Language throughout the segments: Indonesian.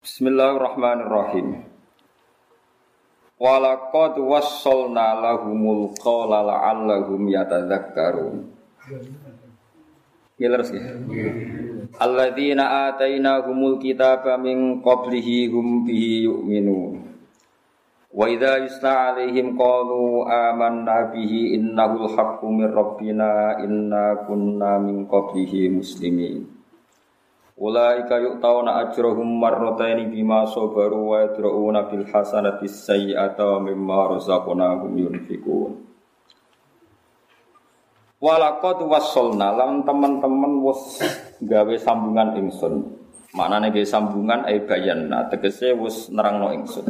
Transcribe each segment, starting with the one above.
Bismillahirrahmanirrahim. Walaqad wassalna lahumul qawla la'allahum yatadzakkarun. Gilar sih. Alladzina atainahumul kitaba min qablihi hum bihi yu'minun. Wa idza yusla 'alaihim qalu amanna bihi innahul haqqu min rabbina inna kunna min qablihi muslimin. Ulaika yu'tauna ajrahum marrataini bima sabaru wa yadra'una bil hasanati sayyi'ata mimma razaqnahum yunfikun. Walaqad wassalna lan teman-teman wis gawe sambungan ingsun. Maknane gawe sambungan ai bayanna tegese wis nerangno ingsun.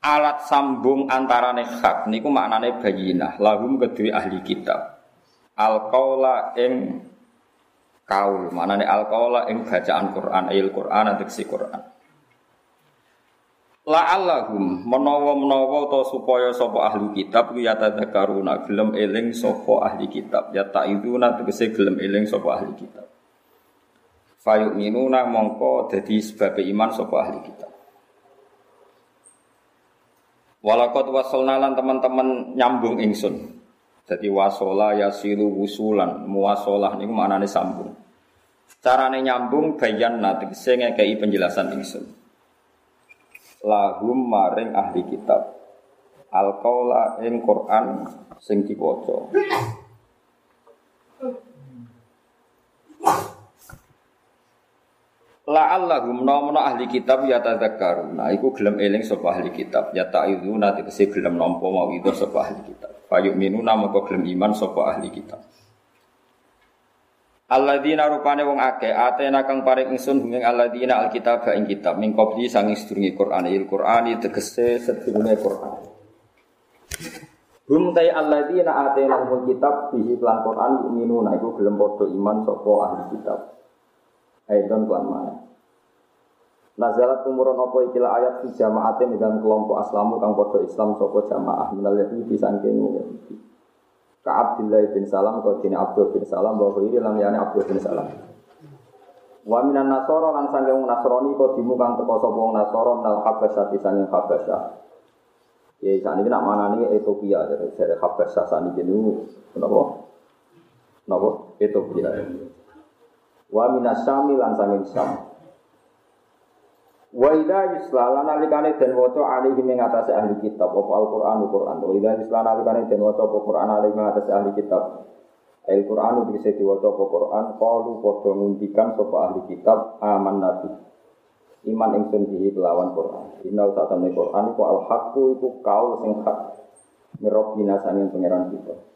Alat sambung antarane hak niku maknane bayinah lahum kedue ahli kitab. Al qaula ing kaul. Manane alqaula ing bacaan Quran ayil Quran si Quran. La'allahum menawa-menawa to supaya sapa ahli kitab ya tadzakaruna gelem eling sapa ahli kitab. Ya ta'iduna tegese gelem eling sapa ahli kitab. Fayu'minuna mongko dadi sebab iman sapa ahli kitab. Walakot wasolna lan teman-teman nyambung ingsun. Jadi wasola yasilu wusulan, muwasolah niku maknane sambung. Carane nyambung bayan nanti saya ngekei penjelasan ingsun. Lahum maring ahli kitab. Al qaula ing Quran sing diwaca. La'allahum nomno ahli kitab ya tadzakkaruna iku gelem eling sapa ahli kitab ya ta'iduna tegese gelem nampa mau itu sapa ahli kitab fayuk minuna moko gelem iman sapa ahli kitab Alladzina rupane wong akeh atena kang paring ingsun ing alladzina alkitab ing kitab min qabli sanging sedurunge Quran il Quran tegese sedurunge Quran Hum tay alladzina atena kitab bihi lan Quran yu'minuna iku gelem padha iman sapa ahli kitab Aidon kelan mana. Nazalat umuron apa ikilah ayat fi jamaatin dalam kelompok aslamu kang podo Islam sopo jamaah minal yahudi sangking yahudi. Ka Abdullah bin Salam kau dini Abdul bin Salam bahwa ini lam yani Abdul bin Salam. Wa minan nasoro lan sangking nasroni kau dimu kang teko sopo nasoro minal habasyah sangking habasyah. Ya saat ini nak mana nih Ethiopia dari dari habasyah saat ini kenapa? Kenapa? Ethiopia. Wa minas syami lan sanging syam. Wa idza yuslala nalikane den waca alihi ing atase ahli kitab apa Al-Qur'an Al-Qur'an. Wa idza yuslala nalikane den waca apa Qur'an alihi ing atase ahli kitab. Al-Qur'an bisa diwaca apa Qur'an qalu padha ngundikan sapa ahli kitab aman nabi. Iman ingsun bihi kelawan Qur'an. Inna saat Qur'an iku al-haqqu iku kaul sing hak. Mirrobbina sanging pangeran kita.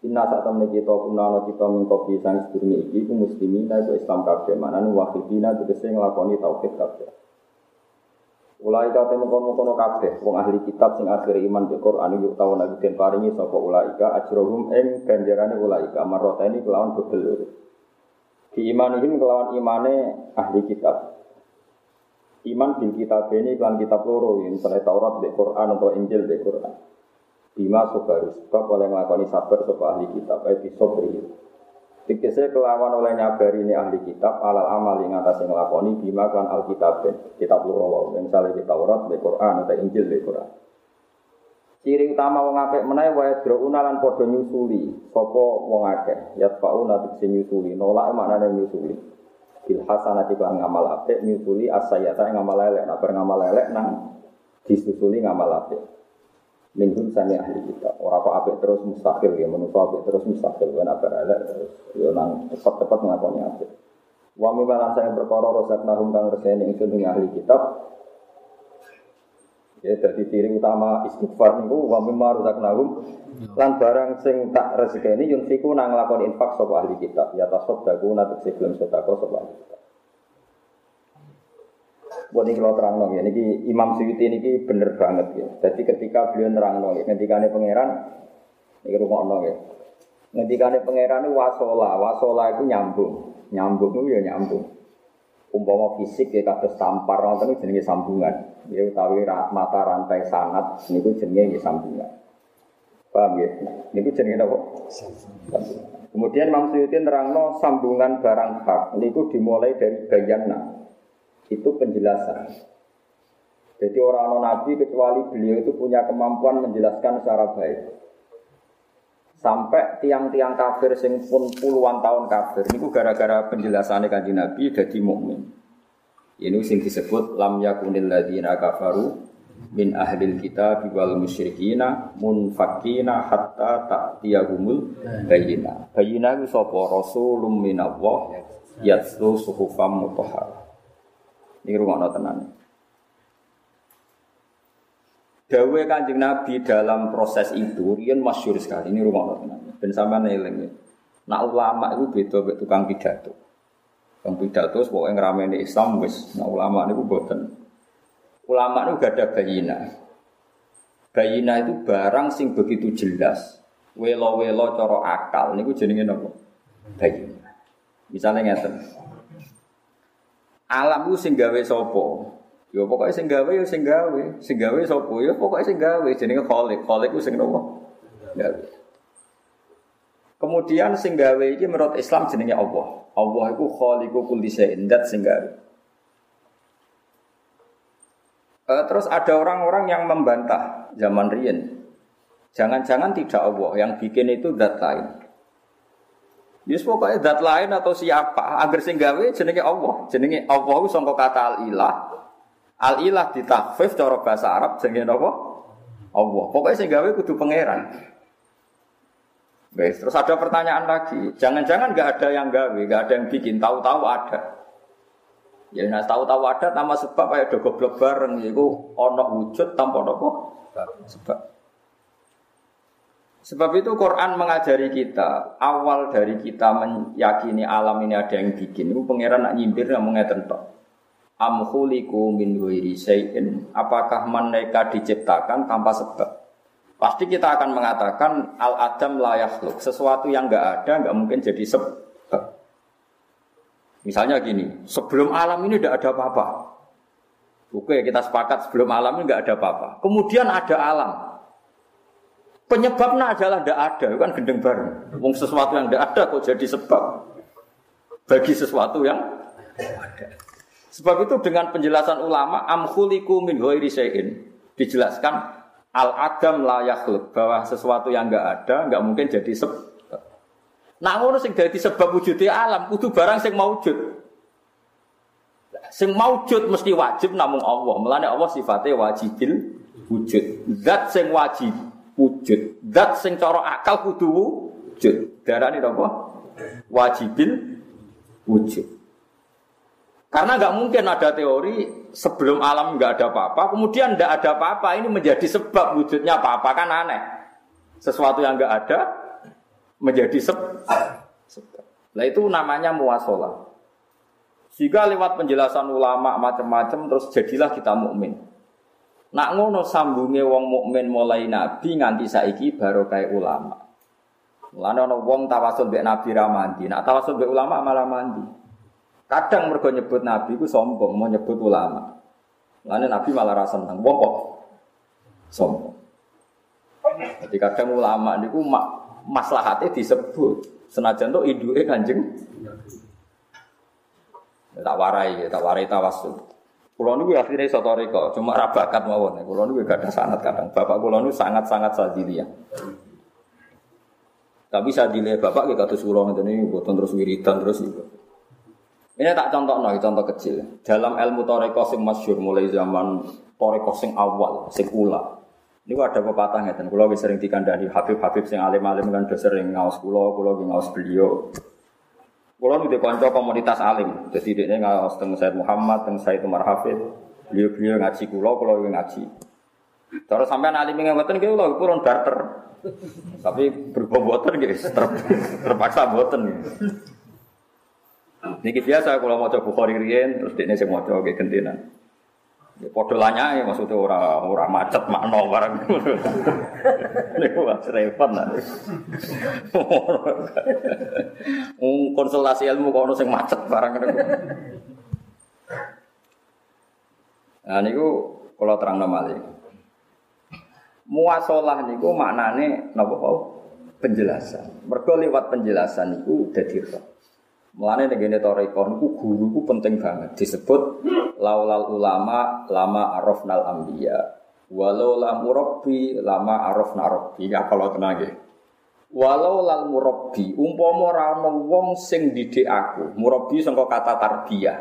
Inna saat temen kita punana kita mengkopi sang sedurunge iki ku muslimin itu Islam kabeh manane wahidina tegese nglakoni tauhid kabeh. Ulai kate mengkono-kono kabeh wong ahli kitab sing akhir iman di Quran yuk tau nabi den paringi sapa ulaika ajrohum ing ganjarane marrota ini kelawan bebel Di imanihim kelawan imane ahli kitab. Iman bil kitab ini kelan kitab loro ini Taurat di Quran atau Injil di Quran. Bima sobaru sebab oleh ngelakoni sabar sopa ahli kitab Ayo bisobri Dikisah kelawan oleh nyabari ini ahli kitab Alal amal yang atas ngelakoni Bima kan alkitab Kitab lurawaw Misalnya di Taurat, di Quran, atau Injil, di Quran. Ciri utama wong apik menawa wae drouna lan padha nyusuli sapa wong akeh? Yatfauna tegese nyusuli nolak maknane nyusuli. Bil hasanati kan ngamal apik nyusuli asayata ngamal elek. Nak ngamal elek nang disusuli ngamal apik minhum sami ahli kita orang kok apik terus mustahil ya menurut apik terus mustahil. Kan apa ada terus yo nang cepat-cepat ngakoni apik. Wa mi balan saya perkara rosak nahum kang reseni ingsun ing ahli kitab. Ya jadi ciri utama istighfar niku wa mimma nahum lan barang sing tak rezekeni yunfiku nang lakoni infak sapa ahli kitab. Ya tasaddaku nate sebelum sedekah sapa ahli kitab Buat ini kalau terang ya, ini Imam Suyuti ini bener banget ya. Jadi ketika beliau terang ya, ketika ini pangeran, ini rumah nong ya. Ketika ini pangeran ini wasola, wasola itu nyambung, nyambung itu ya nyambung. Umpama fisik ya kata tampar, nonton itu jenis sambungan. Ya utawi mata rantai sangat, ini itu jenis sambungan. Paham ya? Ini itu jenis apa? Kemudian Imam Suyuti nerangno sambungan barang hak itu dimulai dari bayana. Itu penjelasan. Jadi orang nabi kecuali beliau itu punya kemampuan menjelaskan secara baik. Sampai tiang-tiang kafir sing pun puluhan tahun kafir niku gara-gara penjelasannya kanjeng Nabi jadi mukmin. Ini sing disebut lam yakunil ladzina kafaru min ahlil kitab wal musyrikina munfakina hatta ta'tiyahumul bayyina. Bayyina itu sapa rasulun minallah yatlu suhufam mutahhar. Ini rumah tenan. Dawe kanjeng Nabi dalam proses itu, rian masyur sekali. Ini rumah Allah. Dan sama neling. Nah ulama itu beda beda tukang pidato. Tukang pidato, pokoknya ngeramein Islam wis. Nah ulama itu boten. Ulama itu gak ada bayina. Bayina itu barang sing begitu jelas. Welo-welo coro akal. Ini gue jenengin apa? Bayina. Misalnya ngeten. Alam itu sing gawe sopo. Ya pokoknya sing gawe ya sing gawe, sing gawe sapa ya pokoknya sing gawe jenenge Khalik. Khalik ku sing nopo? Gawe. Kemudian sing gawe iki menurut Islam jenenge Allah. Allah iku khaliqu kulli syai'in dat sing gawe. Uh, terus ada orang-orang yang membantah zaman Rien. Jangan-jangan tidak Allah yang bikin itu zat lain. Yus pokoknya zat lain atau siapa agar sing gawe jenenge Allah. Jenenge Allah sangka kata al-ilah Al ilah ditakfif cara bahasa Arab jenenge napa? Allah. Pokoknya sing gawe kudu pangeran. Guys, terus ada pertanyaan lagi. Jangan-jangan nggak ada yang gawe, nggak ada yang bikin, tahu-tahu ada. Ya nah tahu-tahu ada nama sebab kayak do goblok bareng itu ono wujud tanpa nopo sebab. Sebab itu Quran mengajari kita awal dari kita meyakini alam ini ada yang bikin. Itu pangeran nak nyimpir yang mengatakan am khuliqu min ghairi syai'in. Apakah mereka diciptakan tanpa sebab? Pasti kita akan mengatakan al adam la yakhluq. Sesuatu yang enggak ada enggak mungkin jadi sebab. Misalnya gini sebelum alam ini tidak ada apa-apa. Oke kita sepakat sebelum alam ini enggak ada apa-apa. Kemudian ada alam penyebabnya adalah tidak ada kan gendeng bareng wong sesuatu yang tidak ada kok jadi sebab bagi sesuatu yang ada Sebab itu dengan penjelasan ulama amkhuliku min ghairi dijelaskan al adam la yakhluk bahwa sesuatu yang enggak ada enggak mungkin jadi sebab. Nah ngono sing dadi sebab wujudnya alam kudu barang sing maujud. Sing maujud mesti wajib namung Allah. Mulane Allah sifatnya wajibil wujud. Zat sing wajib wujud. Zat sing cara akal kudu wujud. Darane apa? Wajibil wujud. Karena nggak mungkin ada teori sebelum alam nggak ada apa-apa, kemudian nggak ada apa-apa ini menjadi sebab wujudnya apa-apa kan aneh. Sesuatu yang nggak ada menjadi sebab. Nah itu namanya muasalah. Jika lewat penjelasan ulama macam-macam terus jadilah kita mukmin. Nak ngono sambunge wong mukmin mulai nabi nganti saiki kayak ulama. Mulane ana wong tawasul mbek nabi ra mandi, nak tawasul mbek ulama malah mandi. Kadang mereka nyebut Nabi itu sombong, mau nyebut ulama. Lalu Nabi malah rasa senang, wong kok sombong. Jadi kadang ulama itu mak maslahatnya disebut. Senajan tuh iduke kanjeng. Tak warai, tak warai tawasul. Kulo niku akhirnya sotoriko, cuma rabakat mawon. Kulo niku gak ada sanat kadang. Bapak kulo niku sangat-sangat sadiliyah. Tapi sadiliyah bapak kita kados kulo ngene iki boten terus wiridan terus itu. Ini tak contoh no, contoh kecil. Dalam ilmu toreko sing masyur mulai zaman toreko sing awal, sing ula. Ini ada pepatah ngeten. Kulo sering dikandani Habib-habib sing alim-alim kan sering ngaos kulo, kulo ngaos beliau. Kulo nu konco komunitas alim. Jadi dia ngaos teng Said Muhammad, teng Said Umar Hafid. Beliau-beliau ngaji kulo, kulo ngaji. Terus sampai alim yang ngeten kulo kurang barter. Tapi berbobotan gitu, terpaksa boten gitu. Niki biasa kalau mau coba Bukhari terus dia mau coba gentenan. Ya ya maksudnya ora ora macet makno barang. Niku wis repot lah. konsultasi ilmu kok ono macet barang niku. Nah niku kalau terang malih. Muasalah niku maknane napa penjelasan. Mergo lewat penjelasan itu dadi roh. Mulane ning ngene toreko niku guru ku penting banget disebut laulal ulama lama arafnal anbiya. Walau lam murabbi lama arafna rabbi. Ya kalau tenang nggih. Walau lal murabbi umpama ora ana wong sing didik aku. Murabbi sangka kata tarbiyah.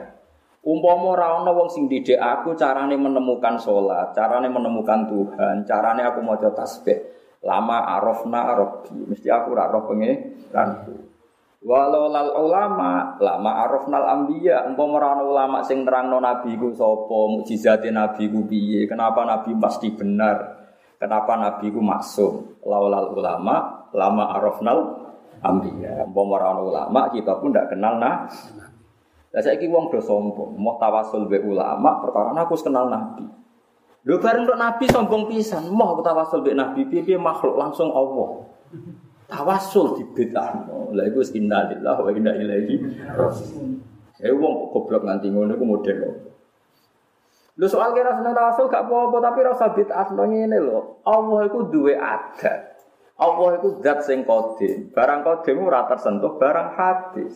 Umpama ora ana wong sing didik aku carane menemukan sholat, carane menemukan Tuhan, carane aku maca tasbih. Lama arafna rabbi. Mesti aku ora roh pengeranku. Walau lal ulama lama arafnal ambiya umpama ora ana ulama sing nerangno nabi ku sapa mukjizate nabi ku piye kenapa nabi pasti benar kenapa nabi ku maksum. Laulal ulama lama arafnal ambiya umpama ora ana ulama kita pun ndak kenal nah Lah saiki wong do sombong mau tawasul be ulama perkara aku kenal nabi. Lho bareng nabi sombong pisan mau tawasul be nabi piye makhluk langsung Allah tawasul di bedano. Lah iku innalillah wa inna ilaihi raji'un. Eh wong goblok nganti ngono iku model Lho soal kira seneng tawasul gak apa-apa tapi rasa bid'ah ngene lho. Allah iku duwe adat. Allah iku zat sing kodim. Barang kodim ora tersentuh barang hadis.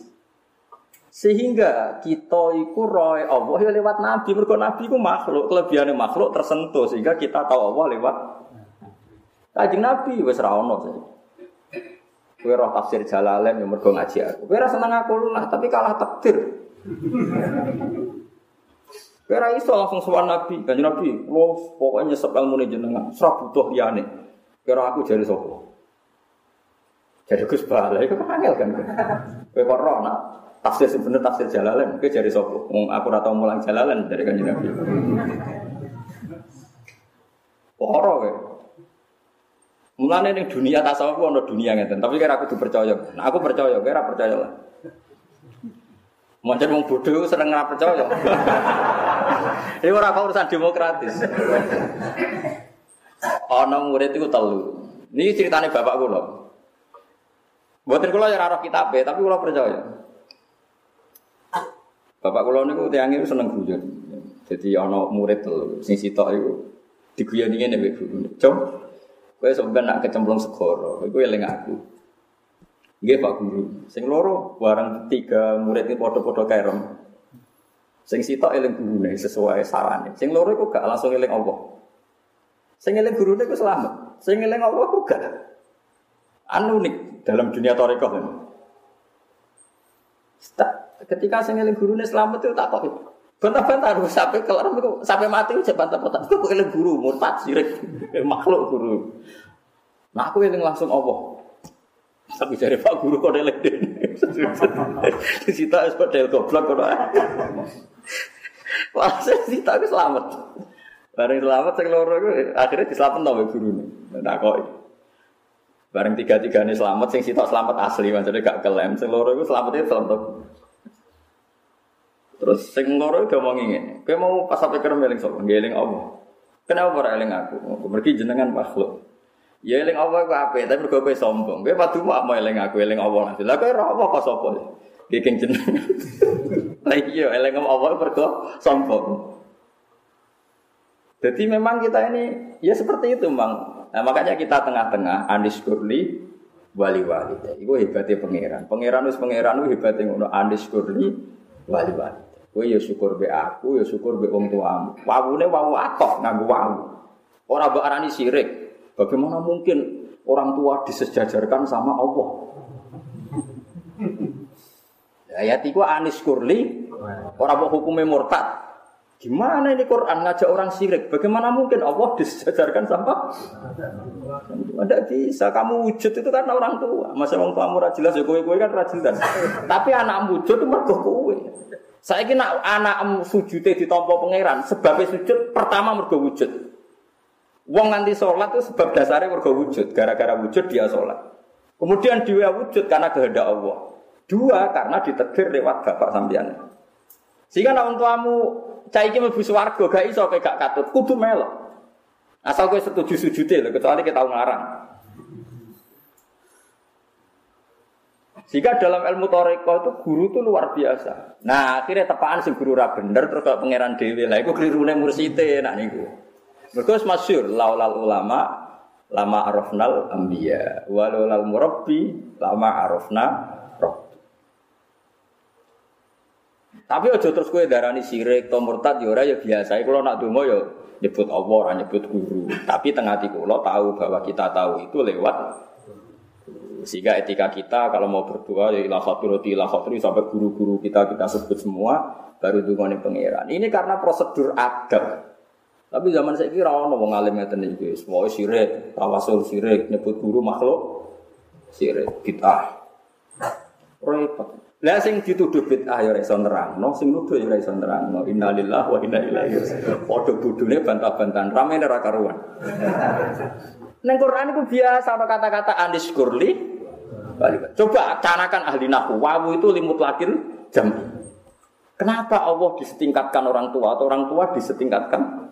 Sehingga kita iku roy Allah ya lewat nabi. Mergo nabi iku makhluk, kelebihannya makhluk tersentuh sehingga kita tahu Allah lewat Kanjeng Nabi wis ra ono Kue roh tafsir Jalalain yang mergo ngaji aku. Kue seneng aku lah, tapi kalah takdir. Kue iso langsung sowan Nabi, kan Nabi, lo pokoknya nyesep ilmu nih jenengan, serap butuh nih. Kue aku jadi sopo. Jadi Gus Bala, itu kan angel kan. Kue roh nak tafsir sebener tafsir Jalalain, kue jadi sopo. Aku rata mulang Jalalain dari kan Nabi. Poro kue. Mulane ning dunia tasawuf ono dunia ngeten, tapi kira aku dipercaya. Nah, aku percaya, kira percaya lah. Macam wong bodoh seneng ora percaya. Ini ora urusan demokratis. Ana murid itu telu. Ini ceritanya bapak kula. Buatin kula ya roh kitabe, tapi kula percaya. Bapak kula niku tiange seneng guyon. Jadi ana murid telu, sing sitok iku diguyoni ngene guru. Cung, Kowe sampeyan nak kecemplung segoro, kowe eling aku. Nggih Pak Guru. Sing loro barang tiga murid ini padha-padha kerem. Sing sitok eling gurune sesuai sarane. Sing loro iku gak langsung eling Allah. Sing eling gurune iku selamat. Sing eling Allah iku gak. Anu unik dalam dunia tarekat. Ketika sing eling gurune selamat itu tak kok Bantah-bantah sampai kelar sampai mati udah bantah-bantah. Kok eling guru murtad sirik makhluk guru. Nah aku eling langsung Allah. Tapi dari Pak Guru kok eling Di situ es padel goblok kok. Walhasil sita aku selamat. Bareng selamat sing iku akhirnya diselametno mbek gurune. Nah kok Bareng tiga-tiga ini selamat, sing sitok selamat asli, maksudnya gak kelem. Sing loro itu selamatnya selamat Terus sing udah mau ngene. Kowe mau pas sampai kerem eling sapa? Ngeling. Kenapa ora eling aku? Mergi jenengan makhluk. Ya eling Allah ku ape, tapi mergo kowe sombong. Kowe padu mau eling aku, eling Allah. Lah kowe ora apa kok sapa? Bikin jenengan. Lah iya eling Allah mergo sombong. Jadi memang kita ini ya seperti itu, Bang. Nah, makanya kita tengah-tengah Andis Kurli wali wali. Iku hebatnya pangeran. Pangeran wis pangeran hebatnya ngono Andis Kurli wali wali. Kowe ya syukur be aku, ya syukur be wong tuamu. Wawune wawu atok nganggo wawu. Ora mbok arani sirik. Bagaimana mungkin orang tua disejajarkan sama Allah? Ayat itu Anis Kurli, orang mau hukumnya murtad. Gimana ini Quran ngajak orang sirik? Bagaimana mungkin Allah disejajarkan sama? Tidak bisa. Kamu wujud itu karena orang tua. Masa orang tua murah jelas ya kue kue kan jelas. Tapi anak wujud itu mergo kue. Saya kira anak sujud di tompo pangeran. Sebabnya sujud pertama mergo wujud. Wong nanti sholat itu sebab dasarnya mergo wujud. Gara-gara wujud dia sholat. Kemudian dia wujud karena kehendak Allah. Dua karena ditegur lewat bapak sampean. Sehingga nak kamu cai iki mlebu swarga gak iso gak katut, kudu melok. Asal kowe setuju sujud kecuali kita ngarang. Jika dalam ilmu toreko itu guru itu luar biasa. Nah akhirnya tepaan si guru ra bener terus kalau pangeran dewi lah, itu keliru nih mursite nak niku. Berkos masyur laulal ulama lama arafnal ambiya walau lal murabbi lama arafna rabbi tapi aja terus kowe darani sirik to murtad ya ora ya biasa kalau nak donga ya nyebut Allah ora nyebut guru tapi tengah hati kula tahu bahwa kita tahu itu lewat sehingga etika kita kalau mau berdoa ya ilah roti ilah sampai guru-guru kita kita sebut semua baru dungane pangeran. Ini karena prosedur adab. Tapi zaman saya kira orang mau ngalim ngeten iki, semua sirik, tawasul sirik, nyebut guru makhluk sirik, bid'ah. Repot. Lah sing dituduh bid'ah ya ora iso nerangno, sing nuduh ya ora iso nerangno. Innalillahi wa inna ilaihi raji'un. Padha budune bantah-bantahan, rame ora karuan. Neng Quran itu biasa ada kata-kata anis kurli. Coba canakan ahli nahu. Wawu itu limut lakin jam. Kenapa Allah disetingkatkan orang tua atau orang tua disetingkatkan?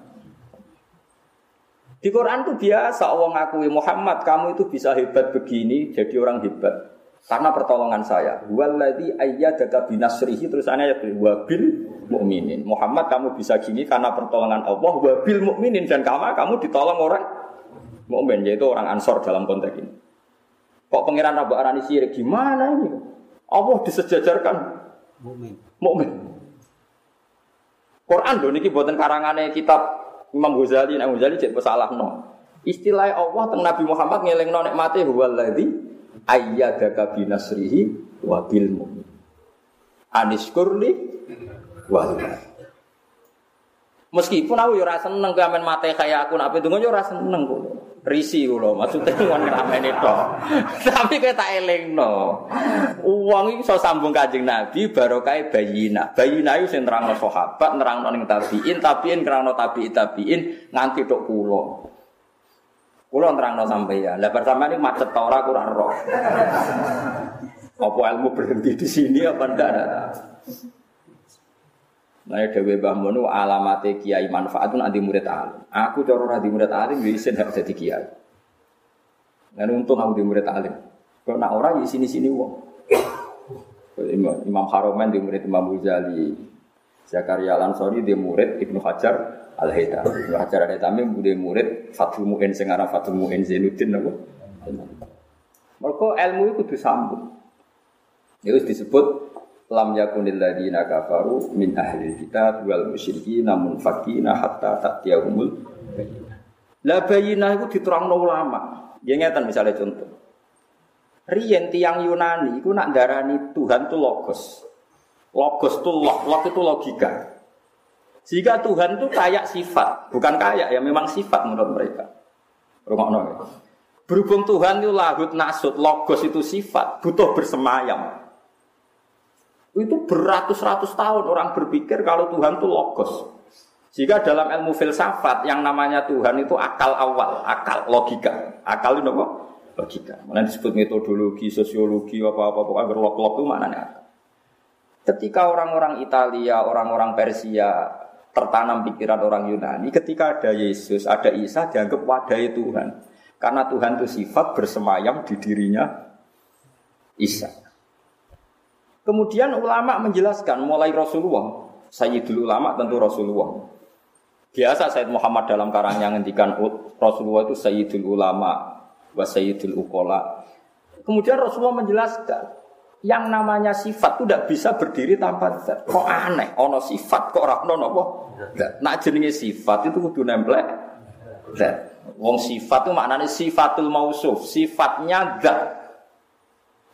Di Quran itu biasa Allah ngakui Muhammad kamu itu bisa hebat begini jadi orang hebat karena pertolongan saya. Waladhi ayyadaka binasrihi terus ya wabil mukminin. Muhammad kamu bisa gini karena pertolongan Allah wabil mukminin dan kamu kamu ditolong orang mukmin yaitu orang ansor dalam konteks ini. Kok pangeran Rabu Arani sirik gimana ini? Allah disejajarkan mukmin. Mukmin. Quran lho niki buatan karangane kitab Imam Ghazali, Imam Ghazali cek salah no. Istilah Allah teng Nabi Muhammad ngelingno nikmate huwallazi ayyadaka binasrihi wa bil mu'min. Aniskurli wa Meskipun aku yo ora seneng gamen mate kaya aku nak ndonga yo ora seneng kok. Risi kula, maksudnya wong ngrameni tok. Tapi kowe tak elingno. Wong iki iso sambung Kanjeng Nabi barokah bayina. Bayina iku sing nerangno sahabat, nerangno ning tabiin, tabiin nerangno tabiin, tabiin nganti tok kula. Kula nerangno sampeyan. Lah bar sampeyan macet ta ora kurang roh. Apa ilmu berhenti di sini apa ndak? Nah, Dewi Mbah Mono alamate kiai manfaat itu nanti murid alim. Aku cara ora di murid alim ya isin hak jadi kiai. Dan untung aku di murid alim. Kalau nak orang di sini-sini wong. Imam, Imam Haromen di murid Imam Ghazali. Zakaria Lansori di murid Ibnu Hajar Al. Ibnu Hajar Al Haytham di murid Fathul Mu'in sing aran Fathul Mu'in Zainuddin napa. Mergo ilmu itu disambung. Itu disebut lam yakunil ladina kafaru min ahli kitab wal musyrikin namun fakina hatta ta'tiyahumul bayyinah. La bayyinah itu diterangno ulama. Ya ngeten misalnya contoh. Riyen tiang Yunani itu nak darani Tuhan itu logos. Logos itu log, log itu logika. Jika Tuhan itu kayak sifat, bukan kayak ya memang sifat menurut mereka. Rumah ya. Berhubung Tuhan itu lahut nasut, logos itu sifat, butuh bersemayam. Itu beratus-ratus tahun orang berpikir kalau Tuhan itu logos. Jika dalam ilmu filsafat yang namanya Tuhan itu akal awal, akal logika. Akal itu apa? Logika. Mana disebut metodologi, sosiologi, apa-apa, pokoknya berlok-lok itu mana akal. Ketika orang-orang Italia, orang-orang Persia tertanam pikiran orang Yunani, ketika ada Yesus, ada Isa, dianggap wadai Tuhan. Karena Tuhan itu sifat bersemayam di dirinya Isa. Kemudian ulama menjelaskan mulai Rasulullah, Sayyidul ulama tentu Rasulullah. Biasa Sayyid Muhammad dalam karangnya ngendikan Rasulullah itu Sayyidul ulama wa Sayyidul ukola. Kemudian Rasulullah menjelaskan yang namanya sifat itu tidak bisa berdiri tanpa zat. Kok aneh? Ono sifat kok ora ono napa? Nak jenenge sifat itu kudu nempel zat. Wong sifat itu maknanya sifatul mausuf, sifatnya zat.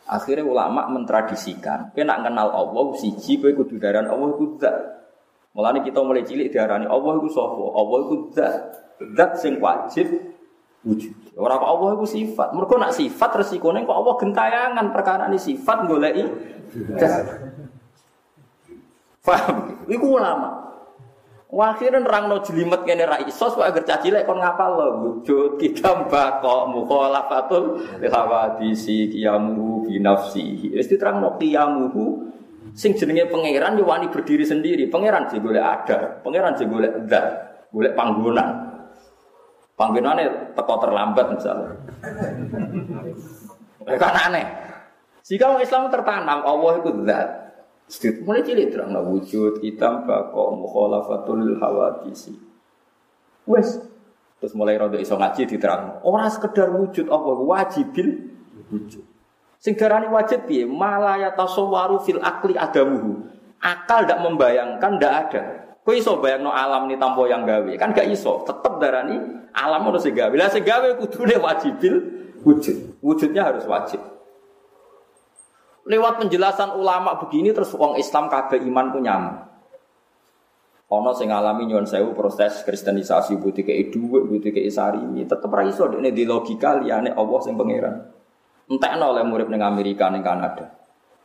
Akhirnya ulama mentradisikan, kena kenal Allah siji kowe kudu daran Allah iku zat. Mulane kita mulai cilik diarani Allah iku sapa? Allah iku zat. Zat sing wajib wujud. Ora kok Allah iku sifat. Mergo nak sifat resikone kok Allah gentayangan perkara ini sifat goleki. Paham? Iku ulama. Wakhiran rang no jelimet kene ra iso kok agar cacilek kon ngapal lo wujud kita bako mukhalafatul hawadisi kiyamu bi nafsihi. Wis diterangno kiyamuhu sing jenenge pangeran yo berdiri sendiri. Pangeran sing golek ada, pangeran sing golek zat, golek panggonan. Panggonane teko terlambat misalnya. kan aneh. Jika orang Islam tertanam Allah itu zat, mulai cilik terang wujud kita bako mukhalafatul hawadisi. Wes Terus mulai rodo iso ngaji diterang. Orang sekedar wujud apa wajibil wujud. Sing darani wajib piye? Malaya tasawwaru fil akli adamuhu. Akal ndak membayangkan ndak ada. Kowe iso bayangno alam ni tanpa yang gawe. Kan gak iso. Tetep darani alam harus sing gawe. Lah sing gawe kudune wajibil wujud. Wujudnya harus wajib. Lewat penjelasan ulama begini terus wong Islam kabeh iman ku nyaman. Ono sing ngalami nyuwun sewu proses kristenisasi butuh kei dhuwit, butuh kei ini tetep ra iso dekne di logika liyane Allah sing pangeran. Entekno oleh murid ning Amerika ning Kanada.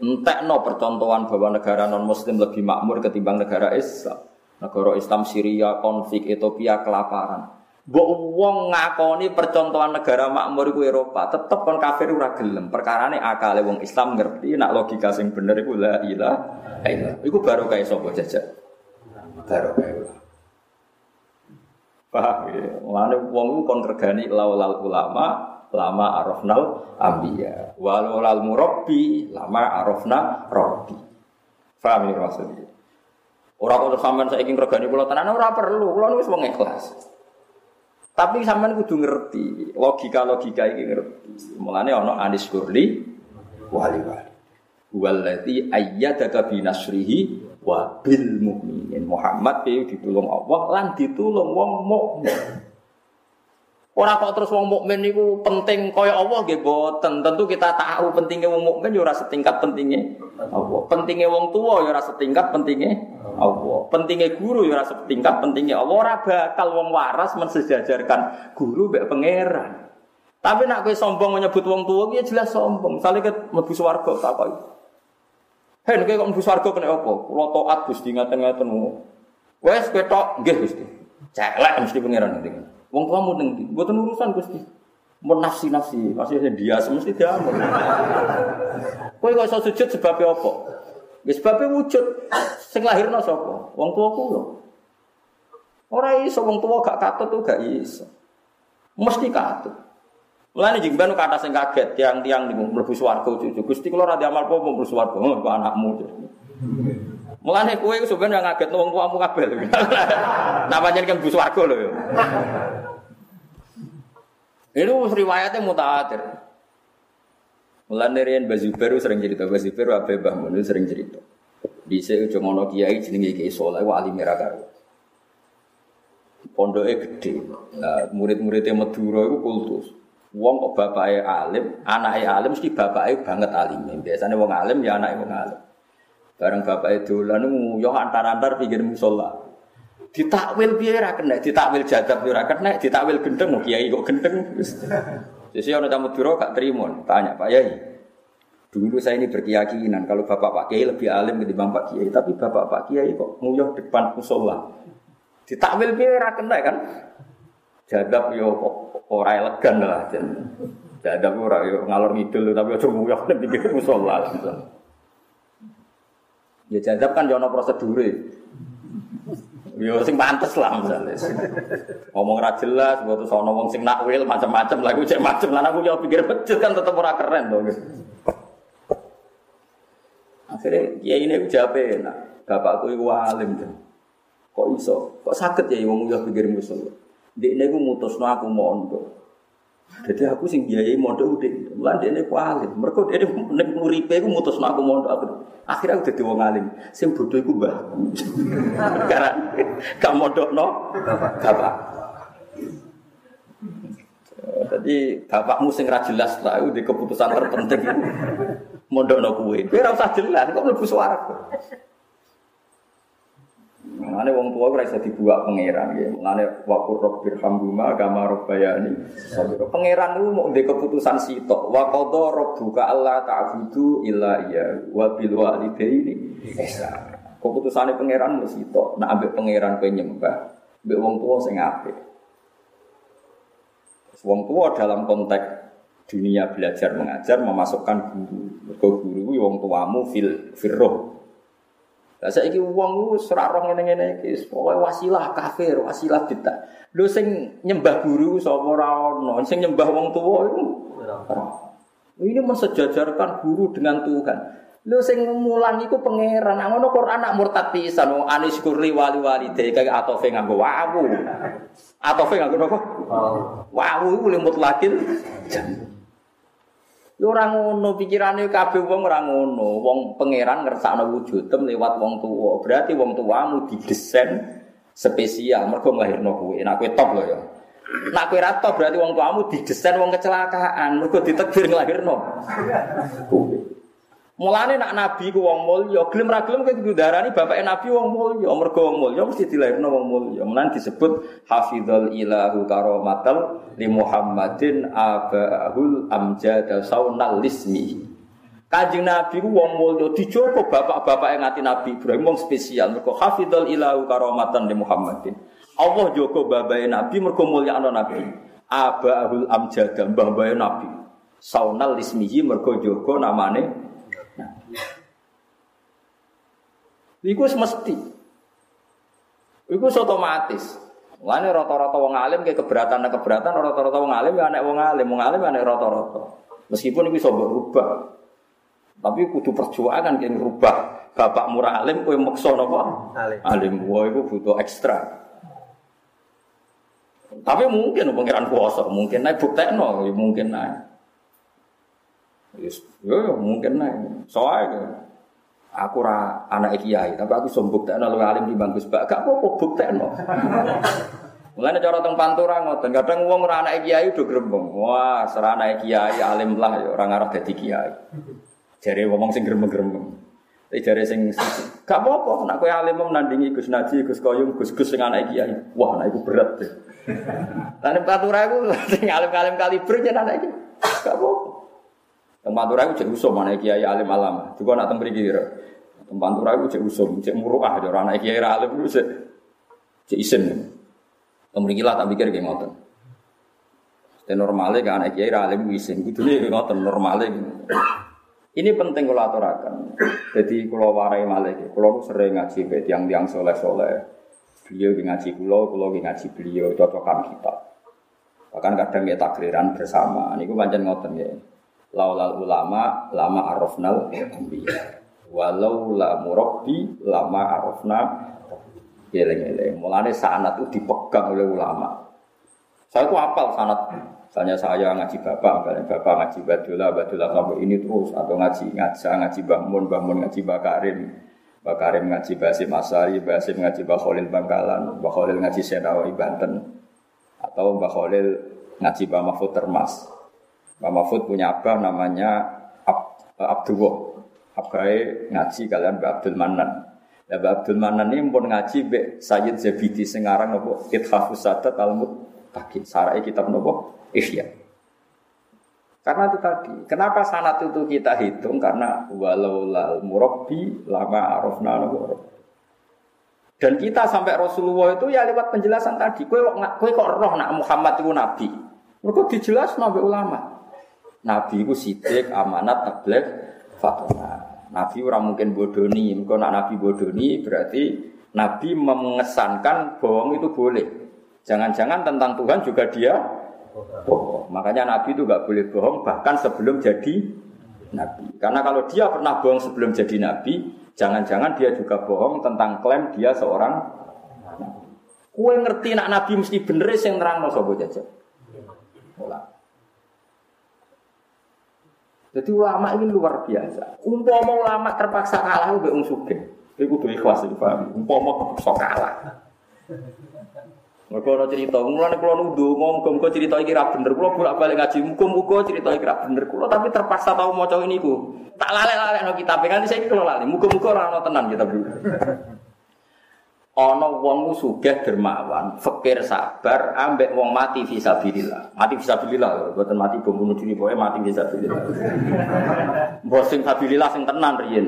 Entekno percontohan bahwa negara non muslim lebih makmur ketimbang negara Islam. Negara Islam Syria konflik Ethiopia kelaparan. Mbok wong ngakoni percontohan negara makmur iku Eropa, tetep kon kafir ora gelem. Perkarane akale wong Islam ngerti nak logika sing bener iku la ilaha illallah. Iku baru kae sapa jajak barokah ulama. Paham ya? Mulane wong kon regani laulal ulama, lama arafnal ambiya. Walal murabbi, lama arafna rabbi. Paham ya maksudnya? Orang kalau sampean saya ingin regani pulau tenan ora perlu, pulau wis wong ikhlas. Tapi sampean kudu ngerti logika-logika ini ngerti. Mulane ana Anis Kurli wali-wali. Walladzi ayyadaka bi nasrihi wa bil mukminin. Muhammad piye ditulung Allah lan ditulung wong mukmin. Ora kok terus wong mukmin niku penting kaya Allah nggih boten. Tentu kita tahu pentingnya wong mukmin ya ora setingkat pentingnya Allah. Pentingnya wong tua ya ora setingkat pentingnya Allah. Pentingnya guru ya ora setingkat pentingnya Allah. Ora bakal wong waras mensejajarkan guru mbek pangeran. Tapi nak kowe sombong menyebut wong tua ya jelas sombong. Misalnya ke mlebu swarga tak kok. Hei, nek kok mlebu swarga kena apa? Kula taat Gusti ngaten-ngaten. Wes kowe tok nggih Gusti. Celek mesti pangeran nanti. Wong ning ndi? Mboten urusan Gusti. Mun nafsi-nafsi, pasti dia mesti diamuk. Kowe kok iso sujud sebab apa? Wis sebab wujud sing lahirno sapa? Wong tuaku lho. Ora iso wong tua gak katut tuh gak iso. Mesti katut. Mulane jeng ben kata sing kaget tiang-tiang niku mlebu swarga cucu. Gusti kula ra diamal apa mlebu swarga, oh, anakmu. Mulane kowe yang ngaget wong tuamu kabeh. Napa jeneng mlebu swarga lho ya. Ini riwayatnya mutawatir. Mulane riyen Bazubair sering cerita, Bazubair Abe Bahmun sering cerita. Di cuma ono kiai jenenge Kiai Soleh wali merah karu. Pondoknya gede. Nah, murid-muridnya Madura itu kultus. Wong kok bapaknya alim, anaknya alim mesti bapaknya banget alim. Biasanya wong alim ya anaknya wong alim. Bareng bapaknya dolan yo antar-antar pikir musola. Ditakwil piye ra kena, ditakwil jadab yo ra kena, ditakwil gendeng mau kiai kok gendeng. Jadi orang tamu biro gak terima, tanya Pak Yai. Dulu saya ini berkeyakinan kalau bapak Pak Kiai lebih alim ketimbang Pak Kiai, tapi bapak Pak Kiai kok nguyuh depan musola. Ditakwil piye ra kena kan? Jadab yo ora elegan lah jen. Jadab ora yo ngalor ngidul tapi aja nguyah nek pikir musala. Ya jadab kan yo ana prosedure. Yo sing pantes lah misalnya. Ngomong ra jelas, terus ana wong sing nakwil macam-macam lagu cek macam lan aku yo pikir becet kan tetep ora keren to. Akhirnya ya ini aku jawab enak. Bapakku itu alim. Kok iso? Kok sakit ya wong yo pikir musuh. Dek ini aku mutus no aku mondok. Jadi aku sing biayai mondok udah, mulan dek ini aku alim. Mereka dek ini nguripe aku mutus aku mondok aku. Akhirnya aku jadi wong alim. Sing bodoh aku mbah. Karena gak mondok no, bapak. Jadi bapakmu sing ra jelas lah, di keputusan terpenting. Mondok no kue. Kue usah jelas, kok lebih suara. Mengenai wong tua ora iso dibuat pangeran ya. Mengenai wakur rabbir hamduma agama rabbayani. Pangeran itu mau ndek keputusan sitok. Wa qadha rabbuka alla ta'budu illa iya wa bil walidaini ihsan. Keputusane pangeran mesti sitok. Nak ambek pangeran kowe nyembah, wong tua sing apik. Wong tua dalam konteks dunia belajar mengajar memasukkan guru. Mergo guru wong tuamu fil firroh lah saiki wong ku ora roh ngene-ngene iki, pokoke wasilah kafir, wasilah kita. Lho sing nyembah guru sapa ora ono, sing nyembah wong tuwa iku Ini mensejajarkan guru dengan Tuhan. Lu sing mulang iku pangeran. Nah, ngono Quran nak murtad pisan wong anis kurli wali wali de kaya atofe nganggo wawu. Atofe nganggo napa? Wawu iku le mutlakin. Lu ora ngono pikirane kabeh wong ora ngono. Wong pangeran ngersakno wujudem lewat wong tuwa. Berarti wong tuamu didesain spesial mergo nglahirno kowe. Nek kowe top lho ya. Nak kowe ra top berarti wong tuamu didesain wong kecelakaan. Mergo ditakdir nglahirno. Kowe. Mulane nak nabi ku wong mulya, gelem ra gelem kowe darani bapake nabi wong mulya, mergo wong mulya mesti dilairno wong mulya. Mulane disebut hafizul ilahu karamatal li Muhammadin abahul amjad saunal lismi. Kanjeng Nabi ku wong mulya dijogo bapak-bapak yang ngati Nabi Ibrahim wong spesial mergo hafizul ilahu karamatan li Muhammadin. Allah jogo babae Nabi mergo mulyakno Nabi. Abahul amjad mbah-mbahe Nabi. Saunal lismihi mergo jogo namane Iku mesti. Iku otomatis. Lane rata-rata wong alim kayak keberatan keberatan rata-rata wong alim ya anak wong alim, wong alim ya anak rata-rata. Meskipun iku iso berubah. Tapi kudu perjuangan kayak ngerubah. Bapak murah alim kowe maksa napa? Alim. Alim gua iku butuh ekstra. Tapi mungkin pengiran kuasa, mungkin naik buktekno, ya mungkin naik. Yes, yo, yo mungkin naik. Soalnya aku ra anak kiai, tapi aku sombuk tak lalu alim di bangkus bak. Gak apa-apa buktekno. Mulane cara teng pantura ngoten, kadang wong ora anak kiai udah grembeng. Wah, serah anak kiai alim lah ya ora ngarah dadi kiai. Jare ngomong sing grembeng-grembeng. Tapi jare sing gak apa-apa, nek kowe alim menandingi Gus Naji, Gus Koyum, Gus-gus sing anak kiai. Wah, nek iku berat deh. Lan pantura iku sing alim-alim kaliber jeneng anak kiai. Gak apa-apa. Tempat Pantura cek usum mana kiai alim alam. Juga nak tembri kira. Tempat Pantura itu cek usum, cek muruah. Jadi orang kiai alim cek isen. Tembri lah tak pikir kayak ngoten. Dan normalnya kan anak kiai alim isen. Gitu nih ngoten normalnya. Ini penting kalau aturakan. Jadi kalau warai malah, kalau sering ngaji be tiang-tiang soleh-soleh. Beliau ngaji kulo, kulo ngaji beliau, cocokan kita. Bahkan kadang ya takriran bersama. Ini gue panjang ngoten ya laulal ulama lama arafnal anbiya walau la murabbi lama arafna eleng-eleng mulane sanat itu dipegang oleh ulama. Saya itu apal sanat. Misalnya saya ngaji bapak misalnya bapak ngaji badullah badullah sampai ini terus. Atau ngaji ngaja ngaji bangun bangun ngaji bakarim bakarim ngaji basim asari basim ngaji bakholil bangkalan bakholil ngaji senawi banten. Atau bakholil ngaji bamafut termas Pak Mahfud punya abah namanya Ab, eh, Abdullah. Abai ngaji kalian Mbak Abdul Manan. Ya Mbak Abdul Manan ini pun ngaji Mbak Sayyid Zabidi sekarang nopo Ithafus Sadat al Takin. Sarai kitab nopo Ihya. Karena itu tadi, kenapa sanat itu kita hitung? Karena walau lal murabbi lama arafna nopo dan kita sampai Rasulullah itu ya lewat penjelasan tadi. Kue, kue kok roh nak Muhammad itu nabi. Mereka dijelas nabi ulama. Nabi itu sidik, amanat, tablet, fatwa. Nabi orang mungkin bodoni, kalau nak Nabi bodoni berarti Nabi mengesankan bohong itu boleh. Jangan-jangan tentang Tuhan juga dia bohong. Makanya Nabi itu gak boleh bohong bahkan sebelum jadi Nabi. Karena kalau dia pernah bohong sebelum jadi Nabi, jangan-jangan dia juga bohong tentang klaim dia seorang Kue ngerti nak Nabi mesti bener yang terang no sobo jajah. Jadi ulama ini luar biasa. Umpama ulama terpaksa kalah gue wong sugih. Iku kudu ikhlas iki paham. Umpama terpaksa kalah. Mereka ada cerita, mulanya kalau nuduh, ngomong muka cerita ini ra bener, kalau bolak balik ngaji, muka muka cerita ini ra bener, kalau tapi terpaksa tahu mau ini ku, tak lalek lalek no kita, pengen saya kalau lalek, muka muka orang tenan kita dulu. Ana wong sugih dermawan, fakir sabar, ambek wong mati fisabilillah. Mati fisabilillah, boten mati bom bunuh diri, pokoke mati fisabilillah. Mbok sing fisabilillah sing tenan riyen.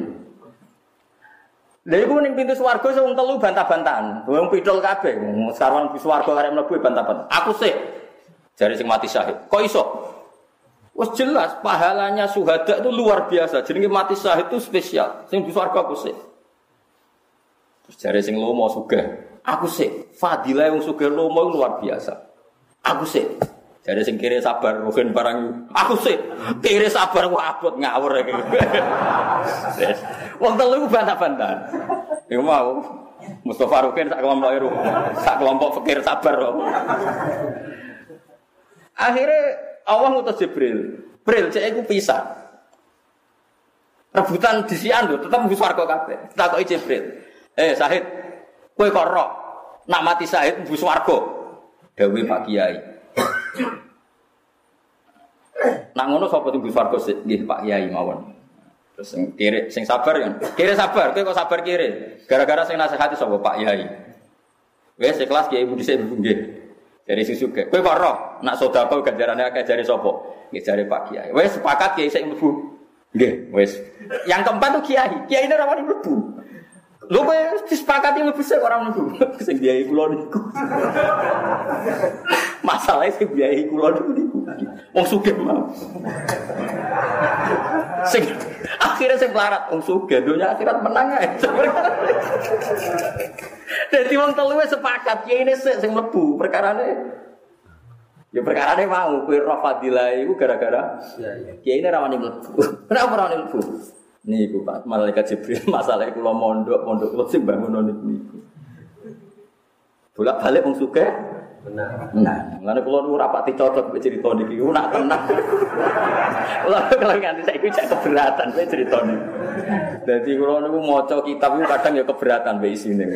Lha iku ning pintu swarga sing telu bantah-bantahan. Wong pidol kabeh. Sekarang di swarga arep mlebu bantah-bantahan. Aku sih jari sing mati syahid. Kok iso? Wes jelas pahalanya suhada itu luar biasa. Jenenge mati syahid itu spesial. Sing di swarga aku sih. Terus jari sing lomo sugih. Aku sih, fadilah yang sugih lomo luar biasa. Aku sih. Jadi sing kiri sabar mungkin barang aku sih kiri sabar ku abot ngawur. Wong telu ku bantah-bantah. Iku mau Mustafa Rukin sak kelompok iru. Sak kelompok fakir sabar. Akhirnya Allah ngutus Jibril. Jibril cek iku pisah. Rebutan disian lho, tetep mlebu swarga kabeh. Takoki Jibril. Eh Sahid, kowe kok roh nak mati Sahid mlebu swarga. Dewi Pak Kiai. Nak ngono sapa mlebu swarga nggih Pak Kiai mawon. Terus sing kiri sing sabar kan. Kiri sabar, kowe kok sabar kiri. Gara-gara sing nasihati sapa Pak Kiai. Wes kelas Kiai Budi sik nggih. Dari susu ke. Kowe kok roh nak sedekah ganjarane akeh jare sapa? Nggih jare Pak Kiai. Wes sepakat Kiai sik mlebu. Nggih, wes. Yang keempat tuh Kiai. Kiai ini rawani mlebu. Lho kowe disepakati mlebu sik ora mlebu. Sing biayai kula niku. Masalahnya sing biayai kula niku niku. Wong sugih mau. Sing akhirnya sing melarat wong sugih dunya akhirat menang ae. Dadi wong telu wis sepakat kiai ini sik sing mlebu perkarane Ya perkara ini mau, kue roh fadilah itu gara-gara Kiai ini rawani mlebu. Kenapa rawani mlebu? Nih ibu pak, malaikat Jibril masalah kulo mondok, mondok kulo sing bangun niku niku. Bolak balik wong suke. Benar. Nah, ngene kulo nu rapati cocok mbek cerita niki ku nak tenang. Kulo kalau nganti saiki cek keberatan mbek cerita niki. Dadi kulo niku maca kitab itu kadang ya keberatan mbek isine.